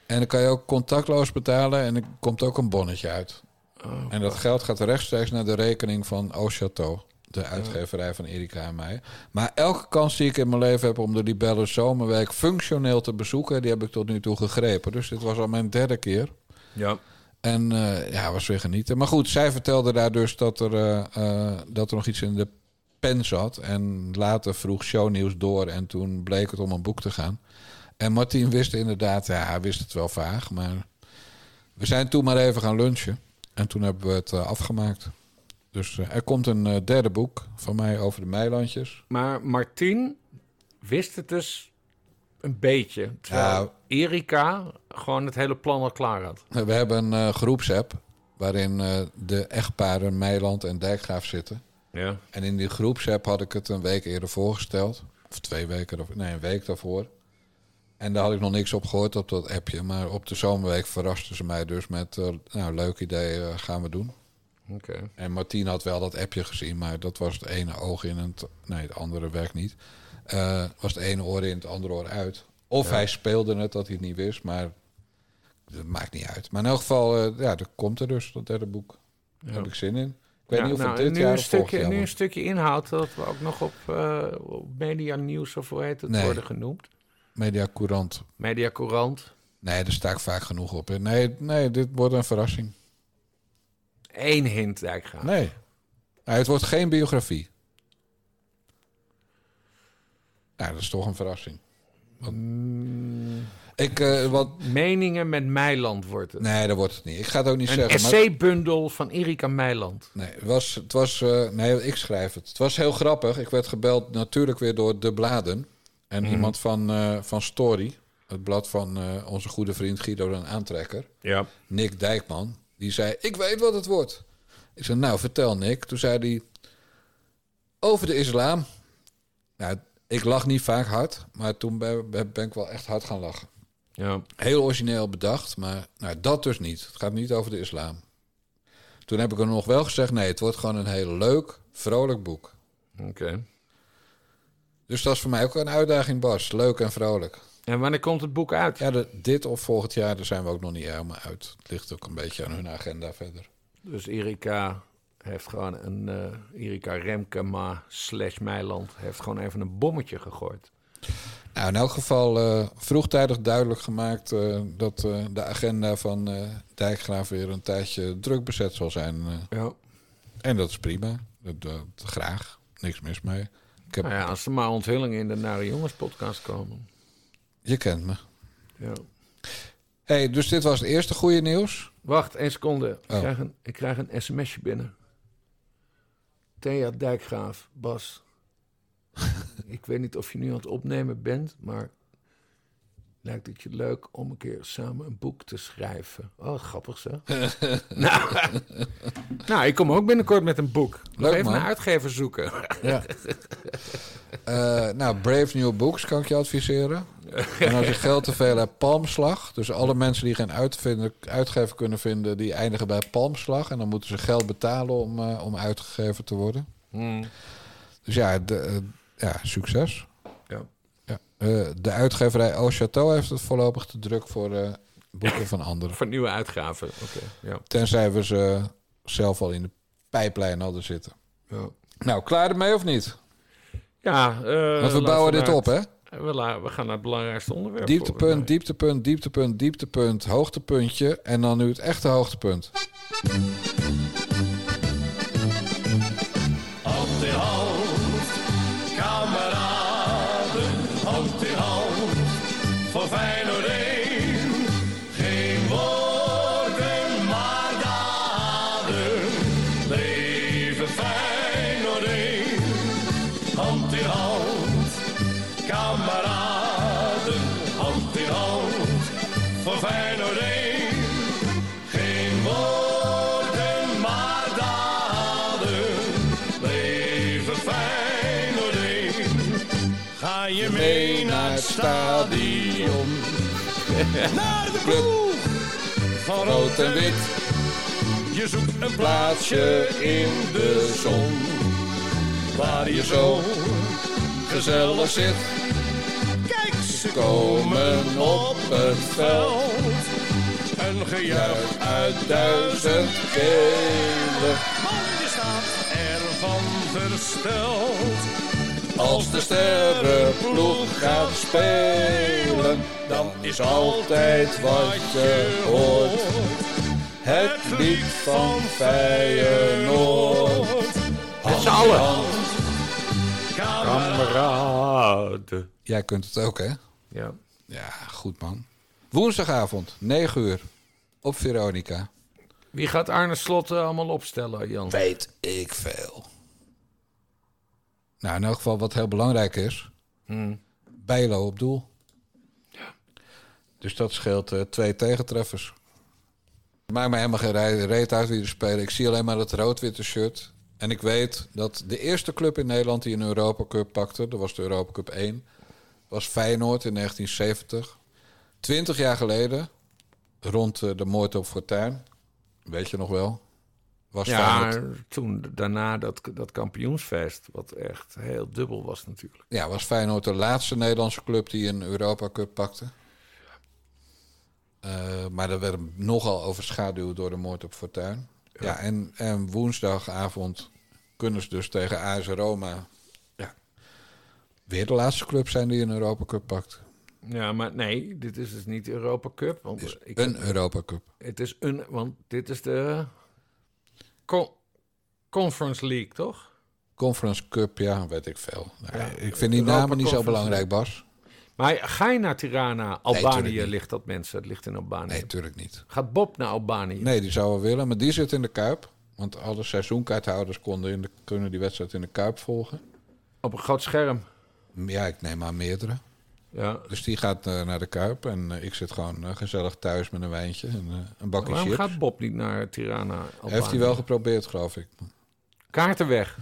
A: En dan kan je ook contactloos betalen en er komt ook een bonnetje uit.
B: Oh,
A: en dat geld gaat rechtstreeks naar de rekening van Au Château. De uitgeverij van Erika en mij. Maar elke kans die ik in mijn leven heb om de Libelle Zomerweek functioneel te bezoeken, die heb ik tot nu toe gegrepen. Dus dit was al mijn derde keer.
B: Ja.
A: En eh, ja, was weer genieten. Maar goed, zij vertelde daar dus dat er, eh, eh, dat er nog iets in de pen zat. En later vroeg shownieuws door en toen bleek het om een boek te gaan. En Martien wist inderdaad, ja, hij wist het wel vaag, maar we zijn toen maar even gaan lunchen. En toen hebben we het afgemaakt. Dus er komt een derde boek van mij over de Meilandjes.
B: Maar Martien wist het dus een beetje. Terwijl
A: Ja.
B: Erika gewoon het hele plan al klaar had.
A: We hebben een eh, groepsapp waarin eh, de echtparen Meiland en Dijkgraaf zitten.
B: Ja.
A: En in die groepsapp had ik het een week eerder voorgesteld. Of twee weken, daarvoor- nee, een week daarvoor. En daar had ik nog niks op gehoord op dat appje. Maar op de zomerweek verrasten ze mij dus met... eh, nou, leuk idee, gaan we doen.
B: Oké.
A: En Martien had wel dat appje gezien, maar dat was het ene oog in het... Nee, het andere werkt niet. Eh, was het ene oor in, het andere oor uit. Of hij speelde het, dat hij het niet wist, maar... Dat maakt niet uit. Maar in elk geval, eh, ja, er komt er dus, dat derde boek. Daar heb ik zin in. Ik weet
B: Ja,
A: niet of
B: nou,
A: het dit
B: nu
A: jaar
B: een stukje,
A: jaar
B: Nu een stukje inhoud dat we ook nog op, op Media Nieuws of hoe heet het
A: Nee.
B: worden genoemd.
A: Media Courant.
B: Media Courant.
A: Nee, daar sta ik vaak genoeg op. hè. Nee, nee dit wordt een verrassing.
B: Eén hint, Dijkgraaf.
A: Nee. Nou, het wordt geen biografie. Nou, dat is toch een verrassing. Want- Ik, eh, wat...
B: Meningen met Meiland wordt het.
A: Nee, dat wordt het niet. Ik ga het ook niet
B: Een
A: zeggen. maar-
B: essaybundel van Erika Meiland.
A: Nee, het was, het was eh, nee, ik schrijf het. Het was heel grappig. Ik werd gebeld natuurlijk weer door de bladen. En
B: Mhm.
A: iemand van, eh, van Story, het blad van onze goede vriend Guido den Aantrekker.
B: Ja.
A: Nick Dijkman. Die zei, ik weet wat het wordt. Ik zei, nou, vertel Nick. Toen zei hij, over de islam. Nou, ik lach niet vaak hard, maar toen ben, ik wel echt hard gaan lachen.
B: Ja.
A: Heel origineel bedacht, maar nou, dat dus niet. Het gaat niet over de islam. Toen heb ik er nog wel gezegd, nee, het wordt gewoon een heel leuk, vrolijk boek.
B: Oké.
A: Dus dat is voor mij ook een uitdaging, Bas. Leuk en vrolijk.
B: En wanneer komt het boek uit?
A: Ja, de- dit of volgend jaar, daar zijn we ook nog niet helemaal uit. Het ligt ook een beetje aan hun agenda verder.
B: Dus Erika heeft gewoon een... eh Erika Remkema slash Meiland heeft gewoon even een bommetje gegooid.
A: Nou, in elk geval eh, vroegtijdig duidelijk gemaakt eh, dat de agenda van Dijkgraaf weer een tijdje druk bezet zal zijn.
B: Ja.
A: En dat is prima. Dat, dat- graag. Niks mis mee. Ik heb,
B: Nou ja, als er maar onthullingen in de Nare Jongens podcast komen.
A: Je kent me.
B: Ja.
A: hey, dus dit was het eerste goede nieuws.
B: Wacht, één seconde. Ik,
A: Oh.
B: krijg een, ik krijg een sms'je binnen. Thea Dijkgraaf, Bas. ik weet niet of je nu aan het opnemen bent, maar lijkt het je leuk om een keer samen een boek te schrijven. Oh, grappig zo. nou, nou, ik kom ook binnenkort met een boek.
A: Leuk,
B: even
A: man.
B: een uitgever zoeken.
A: Ja. Eh, nou, Brave New Books kan ik je adviseren. En als je geld te veel hebt, Palmslag. Dus alle mensen die geen uitvinder, uitgever kunnen vinden, die eindigen bij Palmslag. En dan moeten ze geld betalen om, eh, om uitgegeven te worden.
B: Hmm.
A: Dus ja, de, eh, ja succes.
B: Ja.
A: Ja. Eh, de uitgeverij Au Château heeft het voorlopig te druk voor boeken van anderen.
B: Voor nieuwe uitgaven. Oké, ja.
A: Tenzij we ze zelf al in de pijplijn hadden zitten.
B: Ja.
A: Nou, klaar ermee of niet?
B: Ja,
A: Want we bouwen dit op, hè?
B: We gaan naar het belangrijkste onderwerp.
A: Dieptepunt, dieptepunt, dieptepunt, dieptepunt, hoogtepuntje. En dan nu het echte hoogtepunt.
K: Naar de
A: Club
K: van
A: rood en wit.
K: Je zoekt een
A: Plaatsje in de zon. Waar je zo gezellig zit.
K: Kijk, ze
A: Komen op het veld.
K: Een gejuich
A: Juich uit duizend kelen.
K: Man, je staat ervan versteld.
A: Als de sterrenploeg gaat spelen, dan is altijd wat je hoort. Het lied van Feyenoord.
B: Met z'n allen. Kameraden.
A: Jij kunt het ook, hè?
B: Ja.
A: Ja, goed man. Woensdagavond, 9 uur, op Veronica.
B: Wie gaat Arne Slot eh, allemaal opstellen, Jan?
A: Weet ik veel. Nou, in elk geval wat heel belangrijk is.
B: Hmm.
A: Bijlo op doel. Dus dat scheelt eh, twee tegentreffers. Het maakt mij helemaal geen re- reet uit wie er spelen. Ik zie alleen maar het rood-witte shirt. En ik weet dat de eerste club in Nederland die een Europa Cup pakte... dat was de Europa Cup 1, was Feyenoord in 1970. Twintig jaar geleden, rond eh, de moord op Fortuin... weet je nog wel... Was
B: Ja, toen daarna dat, dat kampioensfeest, wat echt heel dubbel was natuurlijk.
A: ja, was Feyenoord de laatste Nederlandse club die een Europa Cup pakte. Eh, maar dat werd nogal overschaduwd door de moord op Fortuin. Ja, en, en woensdagavond kunnen ze dus tegen AS Roma... Ja, weer de laatste club zijn die een Europa Cup pakt.
B: Ja, maar nee, dit is dus niet de Europa Cup. Want
A: Is
B: ik
A: een Europa Cup.
B: Het is een, want dit is de Co- Conference League, toch?
A: Conference Cup, ja, weet ik veel.
B: Ja,
A: ik vind die namen niet zo belangrijk, Bas.
B: Maar ga je naar Tirana, Albanië ligt dat mensen, het ligt in Albanië.
A: Nee, tuurlijk niet.
B: Gaat Bob naar Albanië?
A: Nee, die zou wel willen, maar die zit in de Kuip. Want alle seizoenkaarthouders konden in de, kunnen die wedstrijd in de Kuip volgen.
B: Op een groot scherm.
A: Ja, ik neem aan meerdere.
B: Ja.
A: Dus die gaat eh, naar de Kuip en eh, ik zit gewoon eh, gezellig thuis met een wijntje en een bakje
B: Waarom
A: chips.
B: gaat Bob niet naar Tirana?
A: Heeft hij wel geprobeerd, geloof ik.
B: Kaarten weg.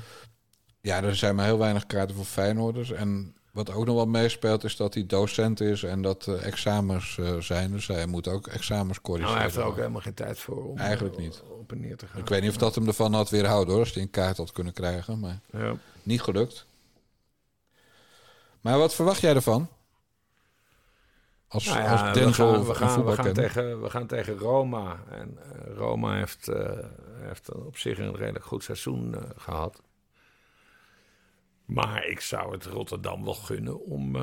A: Ja, er zijn maar heel weinig kaarten voor Feyenoorders. En wat ook nog wel meespeelt is dat hij docent is en dat examens zijn. Dus hij moet ook examens corrigeren.
B: Nou, hij heeft er ook helemaal geen tijd voor om
A: Eigenlijk niet.
B: op en neer te gaan.
A: Ik weet niet of dat hem ervan had weerhouden hoor, als hij een kaart had kunnen krijgen. Maar
B: Ja.
A: niet gelukt. Maar wat verwacht jij ervan? Als,
B: Nou ja,
A: als Denzel
B: we gaan, we, gaan, we, gaan tegen, we gaan tegen Roma. En eh, Roma heeft, eh, heeft op zich een redelijk goed seizoen eh, gehad. Maar ik zou het Rotterdam wel gunnen om,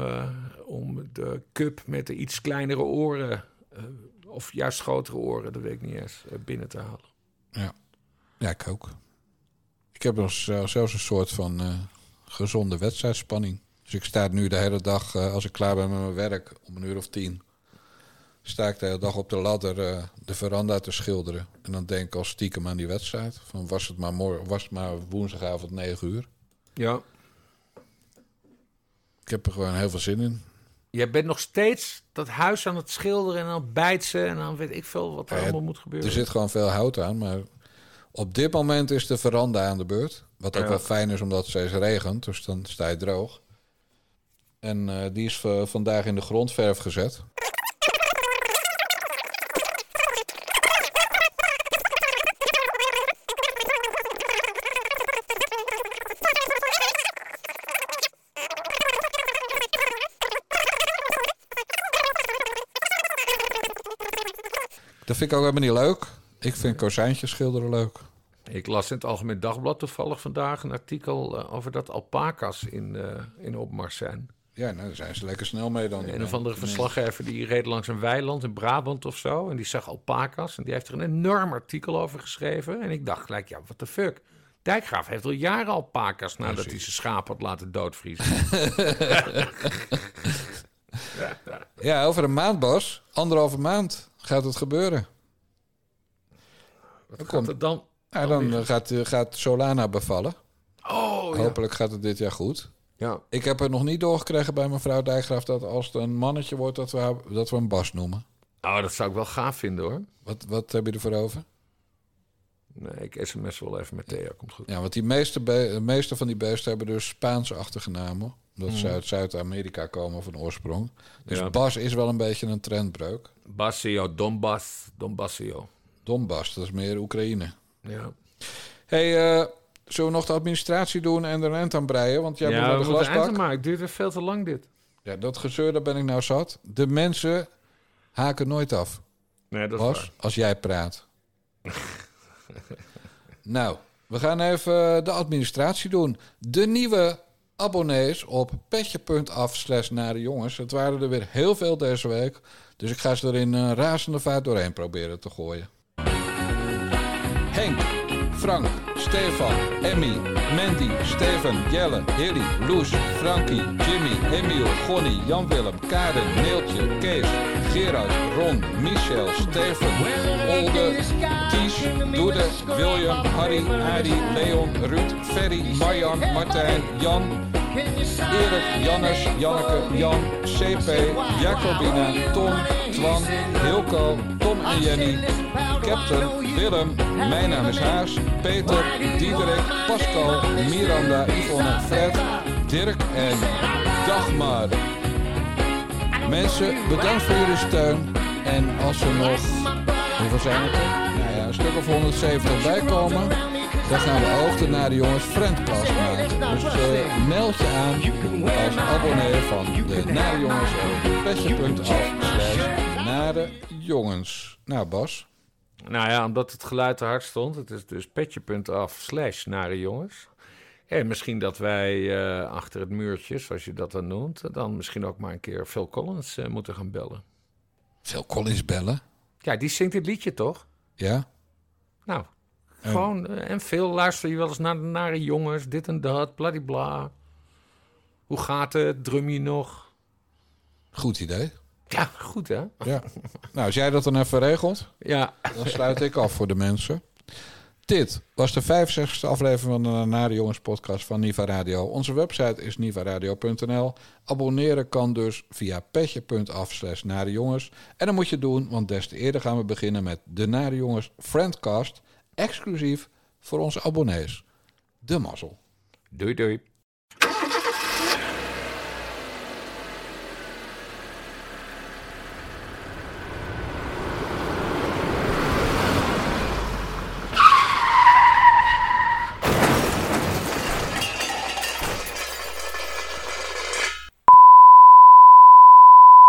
B: om de cup met de iets kleinere oren... of juist grotere oren, dat weet ik niet eens, binnen te halen.
A: Ja. ja, ik ook. Ik heb zelfs een soort van gezonde wedstrijdspanning. Dus ik sta nu de hele dag, eh, als ik klaar ben met mijn werk, om een uur of tien... sta ik de hele dag op de ladder eh, de veranda te schilderen. En dan denk ik al stiekem aan die wedstrijd. Van was het maar, morgen, was het maar woensdagavond 9 uur.
B: Ja.
A: Ik heb er gewoon heel veel zin in.
B: Jij bent nog steeds dat huis aan het schilderen en dan bijtsen... en dan weet ik veel wat er
A: Ja,
B: allemaal moet gebeuren.
A: Er zit gewoon veel hout aan, maar op dit moment is de veranda aan de beurt. Wat ook
B: Ja.
A: wel fijn is, omdat het steeds regent, dus dan sta je droog. En eh, die is v- vandaag in de grondverf gezet. Dat vind ik ook helemaal niet leuk. Ik vind kozijntjes schilderen leuk.
B: Ik las in het Algemeen Dagblad toevallig vandaag een artikel eh, over dat alpaca's in, eh, in opmars zijn.
A: Ja, nou, daar zijn ze lekker snel mee dan.
B: Een of andere verslaggever die reed langs een weiland in Brabant of zo. En die zag alpaca's. En die heeft er een enorm artikel over geschreven. En ik dacht gelijk, ja, what the fuck. Dijkgraaf heeft al jaren alpaca's nadat hij zijn schaap had laten doodvriezen.
A: Ja, over een maand, Bas. Anderhalve maand gaat het gebeuren.
B: Wat dan?
A: Ja, dan eh, gaat, eh, gaat Solana bevallen.
B: Oh, ja.
A: Hopelijk gaat het dit jaar goed.
B: Ja.
A: Ik heb het nog niet doorgekregen bij mevrouw Dijkgraaf... dat als het een mannetje wordt, dat we, haar- dat we hem Bas noemen.
B: Oh, dat zou ik wel gaaf vinden hoor.
A: Wat, wat heb je ervoor over?
B: Nee, ik sms wel even met Theo, komt goed.
A: Ja, want die meeste, de meeste van die beesten hebben dus Spaanse achternamen. Omdat
B: Mm.
A: ze uit Zuid-Amerika komen van oorsprong. Dus
B: Ja.
A: Bas is wel een beetje een trendbreuk.
B: Bassio, Donbass, Donbassio.
A: Donbass, dat is meer Oekraïne.
B: Ja.
A: hey, eh, zullen we nog de administratie doen en er een end aan breien? Want jij
B: ja, we
A: de
B: moeten eind
A: glasbak.
B: maken. Het duurt weer veel te lang dit.
A: Ja, dat gezeur, daar ben ik nou zat. De mensen haken nooit af.
B: Nee, dat is
A: Bas,
B: waar.
A: als jij praat. nou, we gaan even de administratie doen. De nieuwe abonnees op petje.af slash nare jongens. Het waren er weer heel veel deze week. Dus ik ga ze er in een razende vaart doorheen proberen te gooien. Henk, Frank, Stefan, Emmy, Mandy, Steven, Jelle, Hilly, Loes, Frankie, Jimmy, Emiel, Gonnie, Jan-Willem, Karen, Neeltje, Kees, Gerard, Ron, Michel, Steven, Olde, Ties, Doede, William, Harry, Adi, Leon, Ruud, Ferry, Marjan, Martijn, Jan, Erik, Jannes, Janneke, Jan, CP, Jacobina, Tom, Twan, Hilco, Tom en Jenny, Captain, Willem, mijn naam is Haas, Peter, Diederik, Pascal, Miranda, Yvonne, Fred, Dirk en Dagmar. Mensen, bedankt voor jullie steun. En als er nog, hoeveel zijn het er? Nou ja, een stuk of 170 bijkomen. Dan gaan we ook de Nare Jongens Friendcast maken. Dus eh, meld je aan als abonnee van de Nare Jongens op petje.af slash Nare Jongens. Nou Bas,
B: Nou ja, omdat het geluid te hard stond. Het is dus petje.af slash nare jongens. En misschien dat wij eh, achter het muurtje, zoals je dat dan noemt... dan misschien ook maar een keer Phil Collins eh, moeten gaan bellen.
A: Phil Collins bellen.
B: Ja, die zingt dit liedje toch?
A: Ja?
B: Nou, gewoon... eh, en Phil, luister je wel eens naar de nare jongens, dit en dat, bladibla. Hoe gaat het? Drum je nog?
A: Goed idee.
B: Ja, goed hè?
A: Ja. Nou, als jij dat dan even regelt,
B: Ja.
A: dan sluit ik af voor de mensen. Dit was de 65e aflevering van de Nare Jongens podcast van Niva Radio. Onze website is nivaradio.nl. Abonneren kan dus via petje.af slash Nare Jongens. En dan moet je doen, want des te eerder gaan we beginnen met de Nare Jongens Friendcast. Exclusief voor onze abonnees. De mazzel.
B: Doei doei.